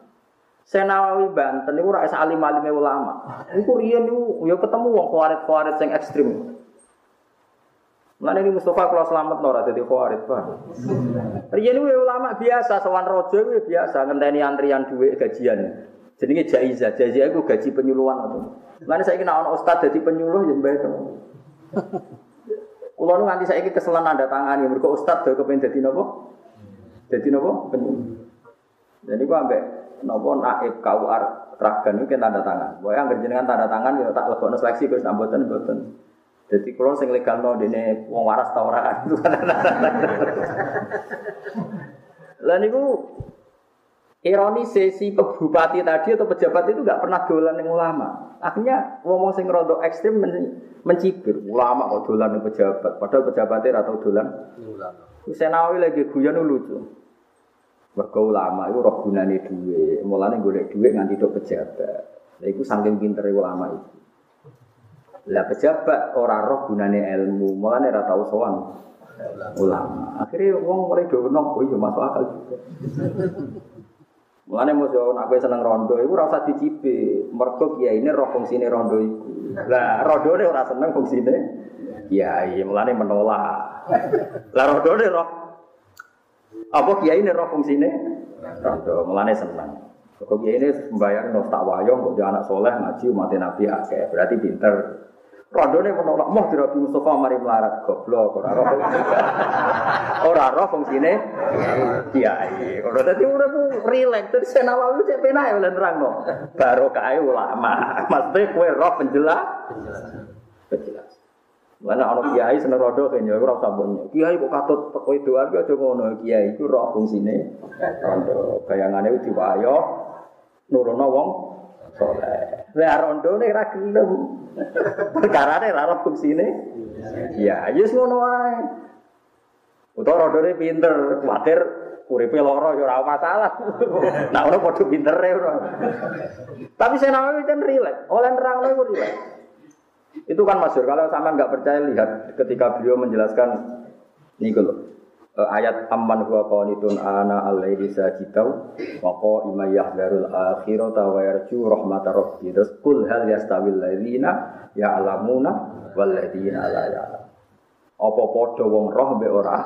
Senawawi Banten itu rakyat alim alim ulama. Iku riyen niku ya ketemu wong kuarit-kuarit sing ekstrim. Mana ini Mustafa kalau selamat nora jadi kuarit pak. Riyen niku ya ulama biasa, sowan rojo itu ya biasa ngenteni antrian duit gajian. Jenenge jaizah, jaizah itu gaji penyuluhan atau. Mana saya kena orang ustad jadi penyuluh yang baik teman. Kulo nganti saiki keselan nanda tangani, mergo ustad do kepen dadi napa? Dadi napa? Penyuluh. Jadi gua ambek nopo naib KUR ragan itu tanda tangan. Boy yang jenengan tanda tangan ya tak lebokno seleksi Gus namboten mboten. Jadi kalau sing legal no dene wong waras ta ora itu Lah niku ironi sesi bupati tadi atau pejabat itu nggak pernah dolan yang ulama. Akhirnya ngomong sing rondo ekstrim men mencibir ulama kok dolan yang pejabat, padahal pejabatnya atau dolan. Ulama. Senawi lagi guyon lucu. Mergo ulama itu roh gunane duwe, mulane golek duit nganti tok pejabat. Lha iku saking pintere ulama itu. Lah pejabat ora roh gunane ilmu, mulane ora tau ulama. Akhirnya wong mulai ono oh iya masuk akal juga. Mulane mesti nek kowe seneng rondo iku ora usah dicipe. Kiai ini roh fungsine rondo iku. Lah rondone ora seneng fungsine kiai, mulane menolak. Lah rondone roh apa kiai ini roh fungsine? Rondo, mulane seneng. Kok kiai ini membayar no tak wayong, kok anak soleh ngaji umat nabi akeh, berarti pinter. Rondo ini menolak, mau dirabi Mustafa mari melarat goblok, ora roh. Ora roh fungsine kiai. Ora dadi urip rileks, terus senawawi cek penak oleh nerangno. Baru kae ulama. Maksudnya kue roh penjelas. Penjelas. Mana ana kiai seneng rodo kan ya ora mbok Kiai kok katut kowe doan ki aja ngono. Kiai iku roh fungsine rondo. Bayangane ku diwayo nurono wong saleh. Lah rondo nek ra gelem. Perkarane ra roh fungsine. Ya, wis ngono wae. Utawa rodone pinter, kuwatir uripe lara ya ora masalah. Nah, ora padha pintere ora. Tapi saya namanya kan rileks. Oleh nerang iku rileks. Itu kan masyur. Kalau sama nggak percaya lihat ketika beliau menjelaskan ini kalau ayat amman huwa qanitun ana al-laili sajidau wa qa'ima yahdarul akhirata wa yarju rahmatar rabbi. Terus kul hal yastawil ladzina ya'lamuna wal ladzina la ya'lam. Apa padha wong roh mbek ora?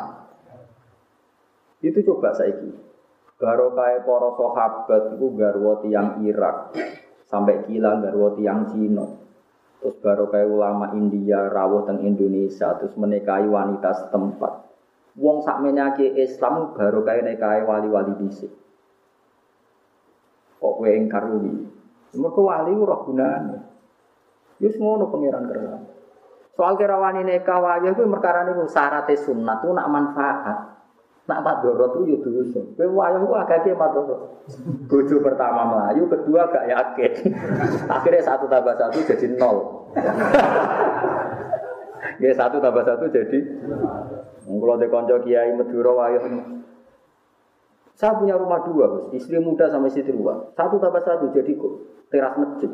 Itu coba saiki. Barokah para sahabat itu garwa tiang Irak sampai gila garwa tiang Cina. Terus baru kayak ulama India rawuh teng Indonesia terus menikahi wanita setempat. Wong sak menyake Islam baru kayak nikahi wali-wali dhisik. Kok kowe ingkar kuwi? Mergo wali ora gunane. Wis ngono pangeran kerana. Soal kira wani nikah wae kuwi perkara niku syarat sunat tuh nak manfaat. Nak madoro tuh ya dosa. Kowe wayang ku agak madoro. Bojo pertama melayu, kedua gak yakin. Akhirnya satu tambah satu jadi nol. Ya satu tambah satu jadi. Kalau di konco kiai Madura wayang. Saya punya rumah dua, istri muda sama istri tua. Satu tambah satu jadi kok teras masjid.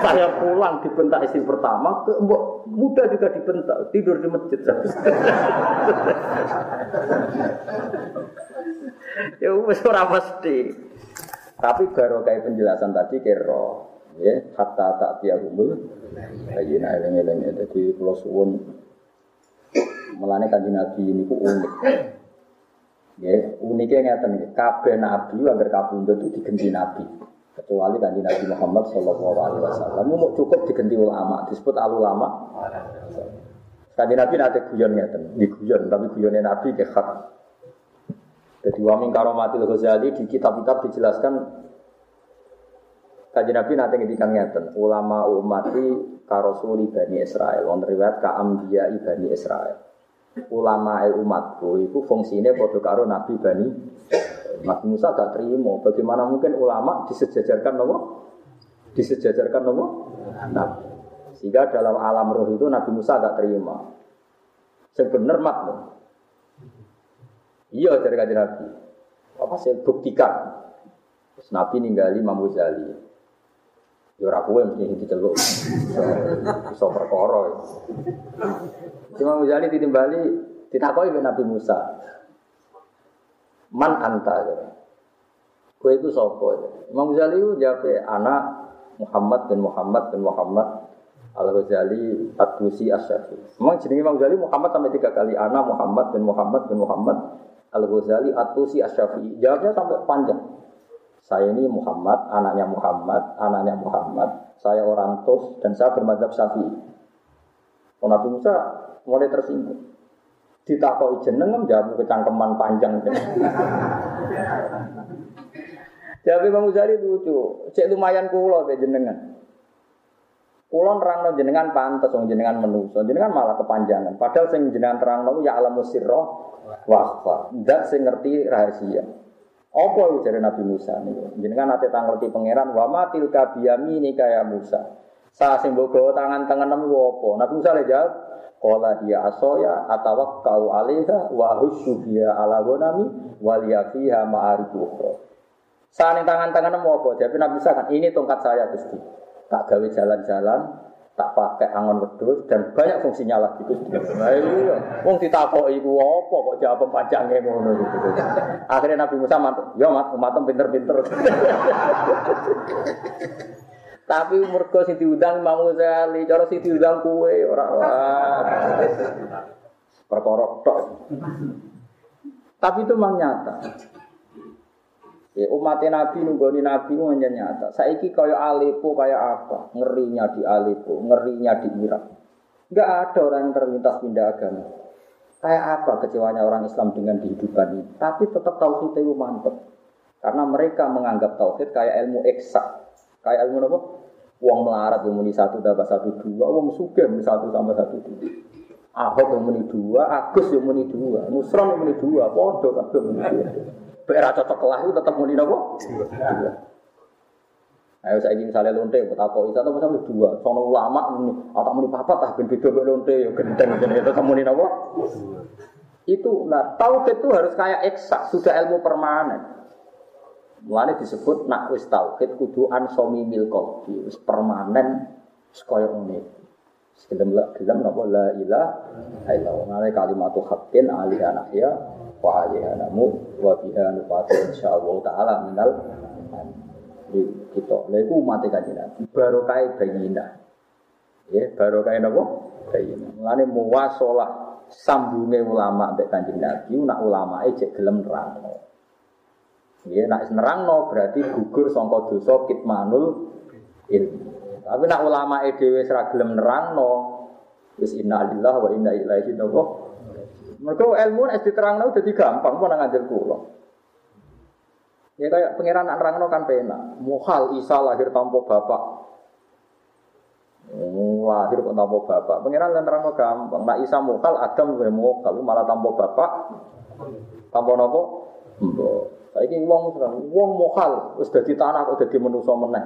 Saya pulang dibentak istri pertama, ke mbok muda juga dibentak, tidur di masjid. ya wis ora mesti. Tapi baru kayak penjelasan tadi kero, ya hatta tak tiagumul. Ayo nah eleng-eleng jadi kalau suwun melane kanjeng Nabi ini ku unik. Ya, uniknya ngeten kabeh nabi agar kabundut itu diganti nabi kecuali kanji Nabi Muhammad Shallallahu Alaihi Wasallam. Mau cukup diganti ulama disebut al ulama kanji Nabi nanti guyon di guyon tapi guyonnya Nabi ke jadi wamin karomatil Ghazali di kitab-kitab dijelaskan kanji Nabi nanti ngedikan ngeten ulama umati karosuli bani Israel on riwayat ka ambiya bani Israel ulama umatku itu fungsinya pada karo Nabi bani Nabi Musa gak terima. Bagaimana mungkin ulama disejajarkan nopo? Disejajarkan nopo? Nah, sehingga dalam alam roh itu Nabi Musa gak terima. Sebenar mat loh. Iya dari kajian Nabi. Apa saya buktikan? Terus Nabi ninggali Imam Ghazali. Ya ora kowe mesti diceluk. Iso perkara. Imam Ghazali ditimbali ditakoki Nabi Musa. Man anta ya. Kue itu sopo ya. Imam Ghazali itu jawab anak Muhammad bin Muhammad bin Muhammad Al Ghazali At-Tusi Asyafi. Memang jenenge Imam Ghazali Muhammad sampai tiga kali. Anak Muhammad bin Muhammad bin Muhammad Al Ghazali At-Tusi Asyafi. Jawabnya sampai panjang. Saya ini Muhammad, anaknya Muhammad, anaknya Muhammad. Saya orang Tus dan saya bermadhab Syafi'i. Nabi Musa mulai tersinggung ditakoi jeneng jawab kecangkeman panjang. Jawab Imam Ghazali lucu, cek lumayan kulo be jenengan. Kulo nerangno jenengan pantes wong jenengan menuso, jenengan malah kepanjangan. Padahal sing jenengan terangno ya alam sirra wa ndak sing ngerti rahasia. Apa itu dari Nabi Musa nih? Jenengan nanti ngerti pangeran wa matil kabiyami kaya Musa. Sa sing mbok tangan tangan nemu apa? Nabi Musa le jawab, Kola dia asoya atau kau alaiha wa husyu dia ala gonami waliya fiha ma'arifu Saat tangan-tangan mau apa? Jadi Nabi kan ini tongkat saya Gusti. Tak gawe jalan-jalan, tak pakai angon wedhus dan banyak fungsinya lagi Gusti. Nah wong ditakoki iku apa kok jawab panjangnya ngono gitu. Akhirnya Nabi Musa mantuk, "Ya mat, umatem pinter-pinter." Tapi mergo sing diundang Imam Ghazali, cara sing diundang kue ora perkara tok. Tapi itu memang nyata. Ya, umat Nabi nunggoni Nabi itu nyata. Saiki kaya Aleppo kaya apa? Ngerinya di Aleppo, ngerinya di Irak. Enggak ada orang yang terlintas pindah agama. Kayak apa kecewanya orang Islam dengan kehidupan ini? Tapi tetap tauhid itu mantep. Karena mereka menganggap tauhid kayak ilmu eksak. Kayak ilmu apa? Uang melarat yang muni satu dapat satu dua, uang suge muni satu sama satu dua. Ahok yang muni dua, Agus yang muni dua, Nusron yang muni dua, Podo kabeh muni dua. Bera cocok kelah itu tetap muni nopo? Dua. Ayo saya ingin misalnya lonte, betapa itu atau misalnya dua, sono ulama muni, atau muni papat ah ben beda lonte, gendeng jadi itu muni nopo? Itu, nah tauhid itu harus kayak eksak, sudah ilmu permanen. Mulane disebut nak wis tauhid kudu ansomi mil qalbi, wis permanen sekaya ngene. Sekedem la gelem napa la ilaha illallah. Ngene kalimatu haqqin ali anahya wa ali anamu wa biha nufatu insyaallah taala minal di kita. Lha iku umat kanjeng Nabi barokah bayina. Ya, barokah napa? Bayina. Mulane muwasalah sambunge ulama mbek kanjeng Nabi nak ulamae cek gelem nerangno. Ya, nak nerangno berarti gugur sangka dosa kitmanul ilmu. Tapi nak ulama dhewe ora gelem nerangno, wis inna lillahi wa inna ilaihi raji'un. Mergo ilmu nek diterangno dadi gampang pun ngajar kula. Ya kayak pangeran nak nerangno kan penak. Muhal Isa lahir tanpa bapak. Oh, lahir kok tanpa bapak. Pangeran lan nerangno gampang. Nak Isa muhal Adam wae muhal malah tanpa bapak. Tanpa napa? Mbok. Saiki wong wong mokal wis dadi tanah kok dadi manusa meneh.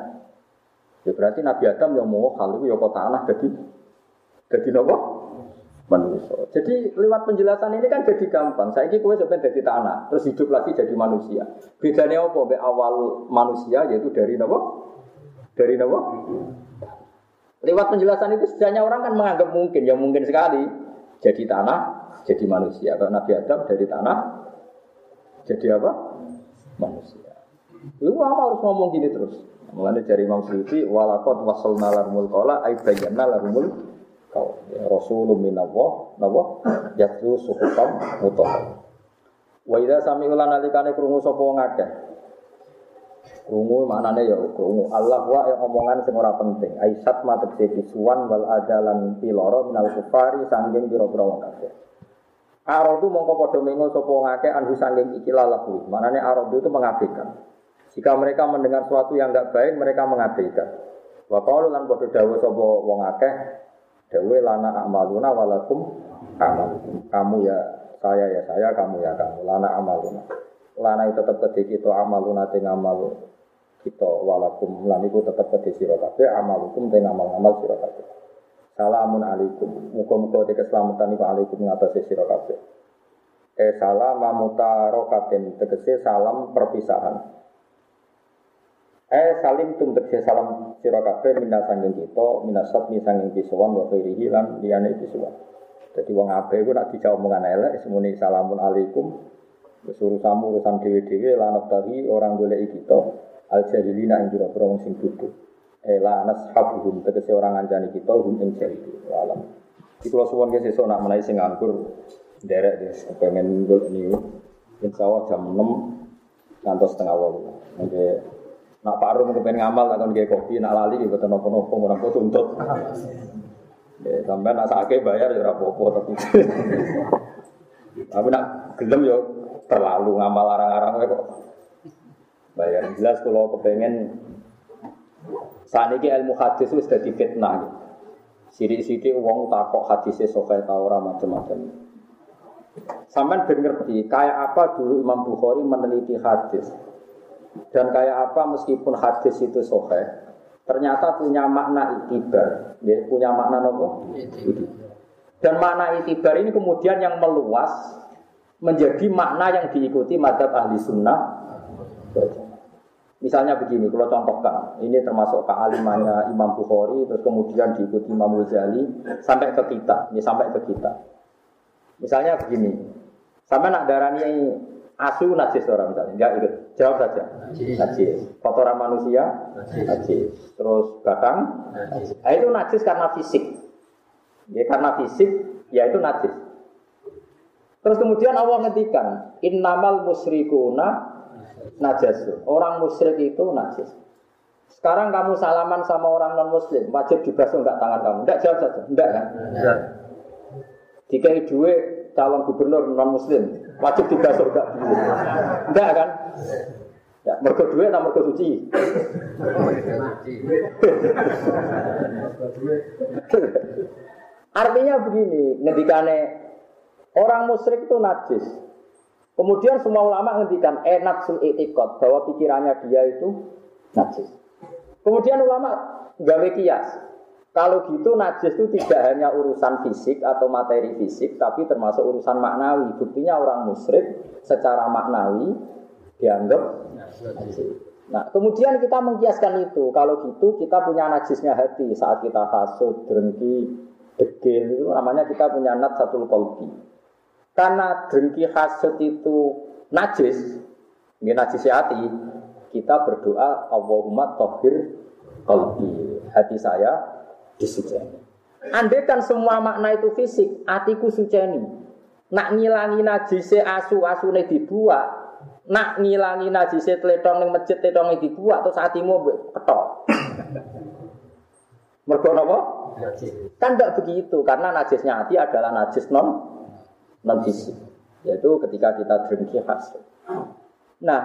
Ya berarti Nabi Adam yang mokal itu ya kok tanah dadi dadi napa? Manusia. Jadi lewat penjelasan ini kan jadi gampang. Saya kue sebenarnya jadi tanah, terus hidup lagi jadi manusia. Bedanya apa? Be awal manusia yaitu dari napa? Dari napa? Lewat penjelasan itu sejanya orang kan menganggap mungkin, ya mungkin sekali jadi tanah, jadi manusia. Kalau Nabi Adam dari tanah, jadi apa? Manusia. Itu lama harus ngomong gini terus. Mulanya dari Imam Suyuti, walakot wasal nalarmul kola, aybayan nalarmul kau. Ya, Rasulullah minallah, nawa, yaitu suhukam mutoh. Wa idza sami'ulan alikane krungu sapa ngakeh. Krungu maknane ya krungu Allah wa yang omongan sing ora penting. Aisyat matek bisuan wal adalan piloro minal kufari sanggeng pira-pira wong. Arodu mongko padha mengo sapa ngake anhu sanging iki lalahu. Manane arodu itu mengabaikan. Jika mereka mendengar sesuatu yang enggak baik, mereka mengabaikan. Wa qalu lan padha dawuh sapa wong akeh, dawuh lana amaluna walakum amalukum. Kamu ya saya ya saya, kamu ya kamu. Lana amaluna. Lana itu tetap kedhe kita amaluna te ngamal kita walakum lan iku tetep kedhe sira kabeh amalukum te ngamal-ngamal sira kabeh. Salamun alaikum. Muka-muka te keselamatan iku alaikum ngatasi sira. Eh salam mutarokatin tegese salam perpisahan. Eh salim tum tegese salam sira kabeh minna sanging kita, minasat mi sanging pisuwan wa khairihi lan liyane. Jadi wong ape iku nak dijawab omongan elek semuni salamun alaikum. Wis urusanmu urusan dhewe-dhewe lan orang golek kita al jahilina wong sing bodho. Ela nashabuhum tegese orang ngancani kita hum ing itu alam. Iki kula suwon ge sesuk nak menawi sing derek wis pengen nggol niku. Insyaallah jam 6 ngantos setengah 8. Mengke nak Pak Rum kepen ngamal tak kon kopi nak lali boten napa-napa ora kok tuntut. Ya sampai nak sakit bayar ya ora apa-apa tapi. Tapi nak gelem yo terlalu ngamal arang-arang kok. Bayar jelas kalau kepengen saat ini ilmu hadis itu sudah fitnah. Sidik-sidik uang takok hadisnya sokai tahu macam-macam. Saman ngerti kayak apa dulu Imam Bukhari meneliti hadis dan kayak apa meskipun hadis itu sokai ternyata punya makna itibar, ya, punya makna nopo. Dan makna itibar ini kemudian yang meluas menjadi makna yang diikuti madhab ahli sunnah. Misalnya begini, kalau contohkan, ini termasuk kealimannya Imam Bukhari, terus kemudian diikuti Imam Ghazali, sampai ke kita, ini sampai ke kita. Misalnya begini, sampai nak darani asu najis orang misalnya, enggak ikut, jawab saja. Najis. Kotoran manusia, najis. Terus batang, najis. Nah, itu najis karena fisik. Ya karena fisik, ya itu najis. Terus kemudian Allah ngetikan, innamal musyrikuna najis. Orang musyrik itu najis. Sekarang kamu salaman sama orang non muslim, wajib dibasuh enggak tangan kamu? Enggak jawab saja, enggak kan? Enggak. Jika duit calon gubernur non muslim, wajib dibasuh enggak? Enggak kan? Ya, mergo duit atau mergo suci? Artinya begini, ngendikane orang musyrik itu najis. Kemudian semua ulama ngendikan enaksul etikot bahwa pikirannya dia itu najis. Kemudian ulama gawe kias. Kalau gitu najis itu tidak hanya urusan fisik atau materi fisik, tapi termasuk urusan maknawi. Buktinya orang musyrik secara maknawi dianggap najis. Nah, kemudian kita mengkiaskan itu. Kalau gitu kita punya najisnya hati saat kita hasut, dengki, degil itu namanya kita punya nat satu kolbi. Karena dengki hasut itu najis, ini najis hati, kita berdoa Allahumma tohir kolbi. Hati saya disuceni. Andai kan semua makna itu fisik, hatiku suceni. Nak ngilangi najise asu asune dibuat, nak ngilangi najise tletong ning masjid tletong dibuat terus hatimu ketok. Mergo napa? Kan tidak begitu karena najisnya hati adalah najis non non fisik. Yaitu ketika kita dengki hasil. Nah,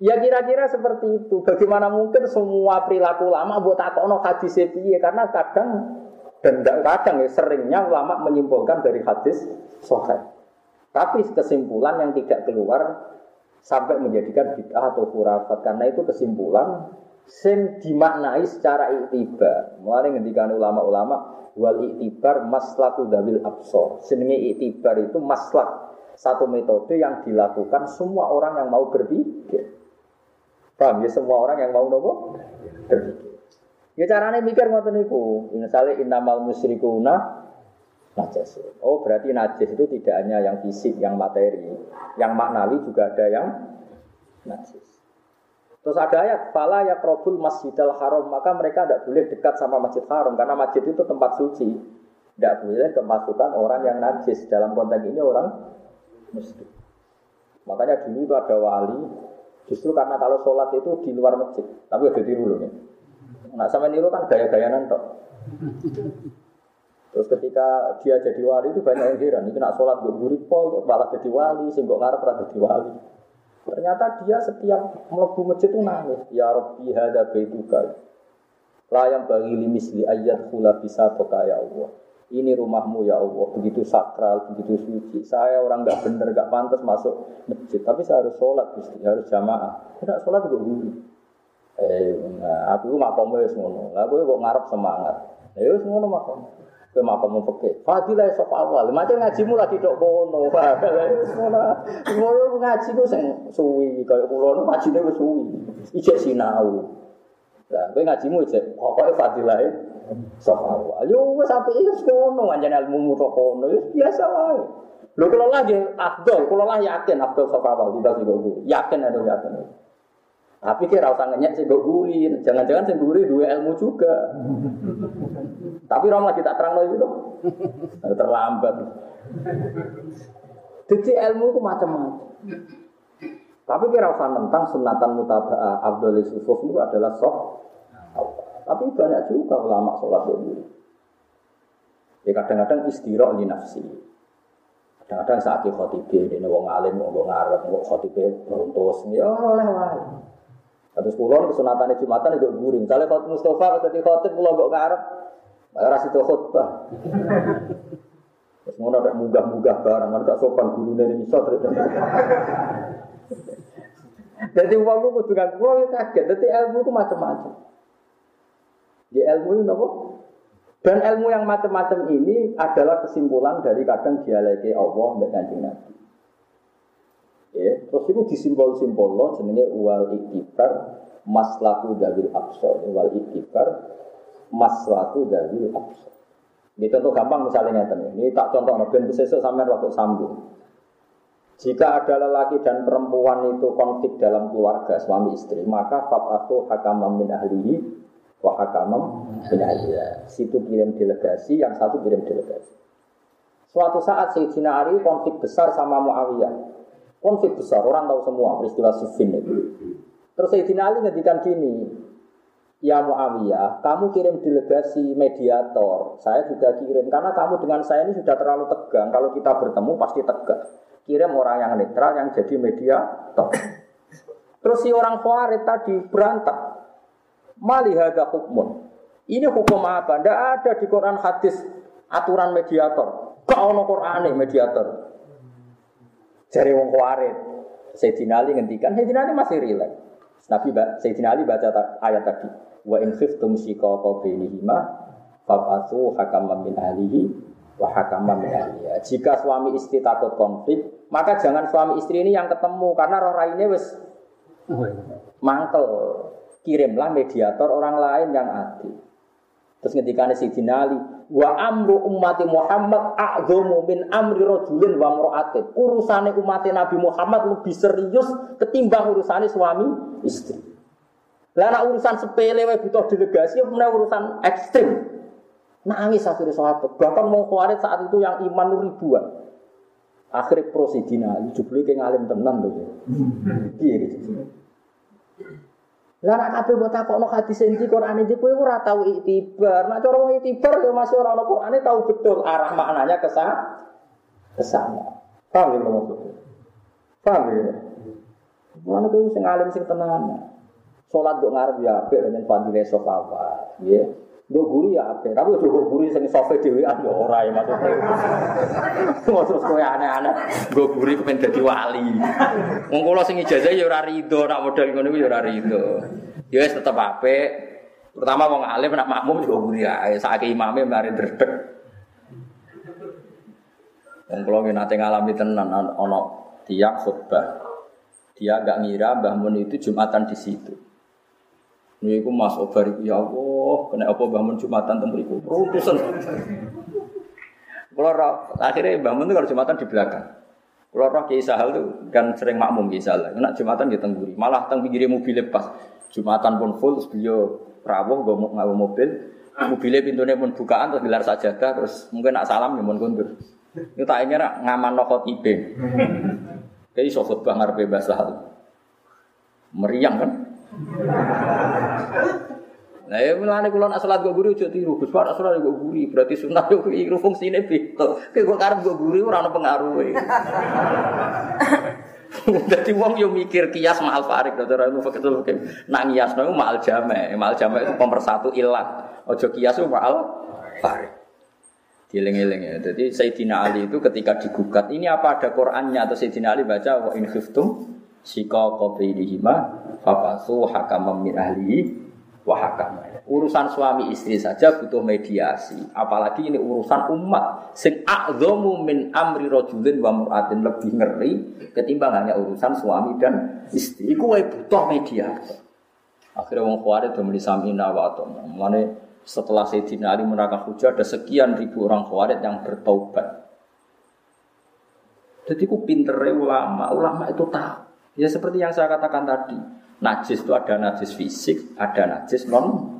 ya kira-kira seperti itu. Bagaimana mungkin semua perilaku lama buat takono hadis piye karena kadang dan kadang ya seringnya ulama menyimpulkan dari hadis sahih. Tapi kesimpulan yang tidak keluar sampai menjadikan bid'ah atau khurafat karena itu kesimpulan sing dimaknai secara iktibar. Mulai ngendikan ulama-ulama wal iktibar maslaku dawil absor. Senenge iktibar itu maslak satu metode yang dilakukan semua orang yang mau berpikir. Paham ya semua orang yang mau nopo berpikir. Ya caranya mikir ngoten niku. Misalnya innamal musyrikuna najis. Oh berarti najis itu tidak hanya yang fisik, yang materi, yang maknawi juga ada yang najis. Terus ada ayat, fala ya krobul masjidil haram, maka mereka tidak boleh dekat sama masjid haram, karena masjid itu tempat suci. Tidak boleh kemasukan orang yang najis, dalam konteks ini orang muslim. Makanya dulu itu ada wali, justru karena kalau sholat itu di luar masjid, tapi udah tiru loh nih. Nah sama niru kan gaya-gaya nantok. Terus ketika dia jadi wali itu banyak yang heran. Ini nak sholat gue gurih pol, malah jadi wali, sehingga ngarep jadi wali. Ternyata dia setiap melebu masjid itu nangis. Ya Rabbi hada baituka. Layam bagi limisli ayat hula bisa toka ya Allah. Ini rumahmu ya Allah, begitu sakral, begitu suci. Saya orang nggak bener, nggak pantas masuk masjid. Tapi saya harus sholat, Gusti, harus jamaah. Tidak sholat gue gurih. Eh, nah, aku makomnya ngono. Aku kok ngarep semangat. Ya ngono makom. Kowe makom peke. Fadilah sop awal. Macam ngajimu lagi dok bono. Ngono ngaji ku sing suwi kaya kula nu ngajine wis suwi. Ijek sinau. Lah kowe ngajimu ijek pokoke fadilah sop awal. Yo wis sampe wis kono anjen ilmu tok kono. Wis biasa wae. Lho kula lagi afdol, kula lah yakin afdol sop awal sih Yakin ada yakin. Tapi kira usah ngenyek sih gurin, jangan-jangan sih guri dua ilmu juga. Tapi orang lagi tak terang lagi tuh, terlambat. Jadi ilmu itu macam-macam. Tapi kira usah tentang sunatan mutaba'ah Abdul Yusuf itu adalah sok. Tapi banyak juga ulama sholat dulu. Ya kadang-kadang istirahat di nafsi. Kadang-kadang saat khotibah, ini wong alim, wong ngarep, wong khotibah beruntus, ya oleh. Terus kulon kesunatan Jumatan itu guring. Misalnya kalau Mustafa tadi khotib pulau gak ngarep, bayar itu khutbah. Terus mau ada munggah-munggah barang, ada sopan guru dari misal Jadi uang itu dengan pulau ya kaget. Jadi ilmu itu macam-macam. Di ilmu itu apa? Dan ilmu yang macam-macam ini adalah kesimpulan dari kadang dialeki Allah dan kanjeng Nabi. Terus itu disimpul-simpul lo jenenge wal iktibar maslaku dawil absor. Wal iktibar maslaku dawil absor. Ini contoh gampang misalnya ngeten. Ini tak contoh ben besok sampai waktu sambung. Jika ada lelaki dan perempuan itu konflik dalam keluarga suami istri, maka fab'atu hakamam min ahlihi wa hakamam min ahliha. Situ kirim delegasi, yang satu kirim delegasi. Suatu saat Sayyidina Ali konflik besar sama Muawiyah. Konflik besar, orang tahu semua peristiwa Siffin itu. Terus Sayyidina Ali ngedikan gini, Ya Muawiyah, kamu kirim delegasi mediator, saya juga kirim. Karena kamu dengan saya ini sudah terlalu tegang, kalau kita bertemu pasti tegang. Kirim orang yang netral yang jadi mediator. Terus si orang Khawarij tadi berantak. Mali hada hukmun. Ini hukum apa? Tidak ada di Quran hadis aturan mediator. Kau no Quran mediator. Jadi wong Khawarij. Sayyidina Ali ngendikan, Sayyidina Ali masih rileks. Nabi Sayyidina Ali baca ayat tadi. Wa in khiftum shiqaqa bainihima fab'atsu hakaman min ahlihi wa hakaman min ahliha. Jika suami istri takut konflik, maka jangan suami istri ini yang ketemu karena roh raine wis mangkel. Kirimlah mediator orang lain yang adil. Terus ketika Sayyidina Ali, wa amru ummati Muhammad a'dhamu min amri rajulin wa mar'atin. Urusane umat Nabi Muhammad lebih serius ketimbang urusane suami istri. Lah nak urusan sepele wae butuh delegasi apa urusan ekstrim. Nangis akhirnya sahabat. Bahkan mau kuarit saat itu yang iman ribuan. Akhirnya prosidina, jubli kayak ngalim tenang tuh. Iya gitu. Lah nek kabeh mbok takokno hadis iki Quran iki kowe ora tau itibar. Nek cara wong itibar ya masih ora ono Qurane tahu betul arah maknanya ke sana. Paham ya maksudnya? Paham ya? Mana kowe sing alim sing tenan. Salat kok ngarep ya apik dengan fadile sofawa. Ya. Gue guri ya apik. Tapi gue guri sing sofe dhewean ya ora ya maksudnya. Terus kowe aneh-aneh. Gue guri kepen dadi wali. Wong kula sing ijazah ya ora rido nak model ngono ya ora rido. Ya wis tetep apik. Pertama wong alim nak makmum juga guri ae. Saiki imame mari dredeg. Wong kula nate ngalami tenan ana tiang khutbah. Dia agak ngira Mbah Mun itu Jumatan di situ. Ini aku Mas Obar ya Allah, kena apa Mbah Mun Jumatan teng mriku. Rutusan. Kalau akhirnya Mbah Mun itu kalau Jumatan di belakang. Kalau roh Kiai Sahal tuh kan sering makmum Kiai Sahal. Nak Jumatan di tengguri, malah teng pinggir mobil lepas. Jumatan pun full, beliau rawuh gue mau mobil, mobilnya pintunya pun bukaan terus gelar sajadah terus mungkin nak salam ya mun kundur. Itu tak ingin ngaman nokot ibe. Kayak iso khutbah ngarepe Mbah Meriang kan? Nah, ya mulane kula nak salat go guru aja tiru. Gus Pak salat go guru berarti sunah yo iku fungsine beda. Kayak kok karep go guru ora ono. Dadi wong yo mikir kias ma'al farik ora fakir fakir. Nak ngiasno ma'al jame. Ma'al jame itu pemersatu ilat. Ojo kias ma'al farik. Dieling-eling ya. Jadi Sayyidina Ali itu ketika digugat, ini apa ada Qur'annya atau Sayyidina Ali baca wa in khiftum sika qabilihima fabasu hakam min ahlihi wa hakam. Urusan suami istri saja butuh mediasi, apalagi ini urusan umat sing a'dhamu min amri rajulin wa mur'atin lebih ngeri ketimbang hanya urusan suami dan istri. Iku wae butuh mediasi. Akhirnya wong khawarij do muni samina wa Mane setelah Sayyidina Ali menerangkan hujah ada sekian ribu orang khawarij yang bertaubat. Jadi ku pintere ulama, ulama itu tahu. Ya seperti yang saya katakan tadi, najis itu ada najis fisik, ada najis non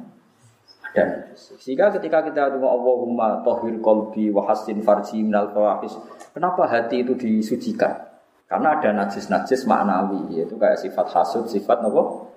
ada najis. Sehingga ketika kita dengar Allahumma tohir kolbi wa hasin farji minal fawahis, kenapa hati itu disucikan? Karena ada najis-najis maknawi, yaitu kayak sifat hasud, sifat nopo.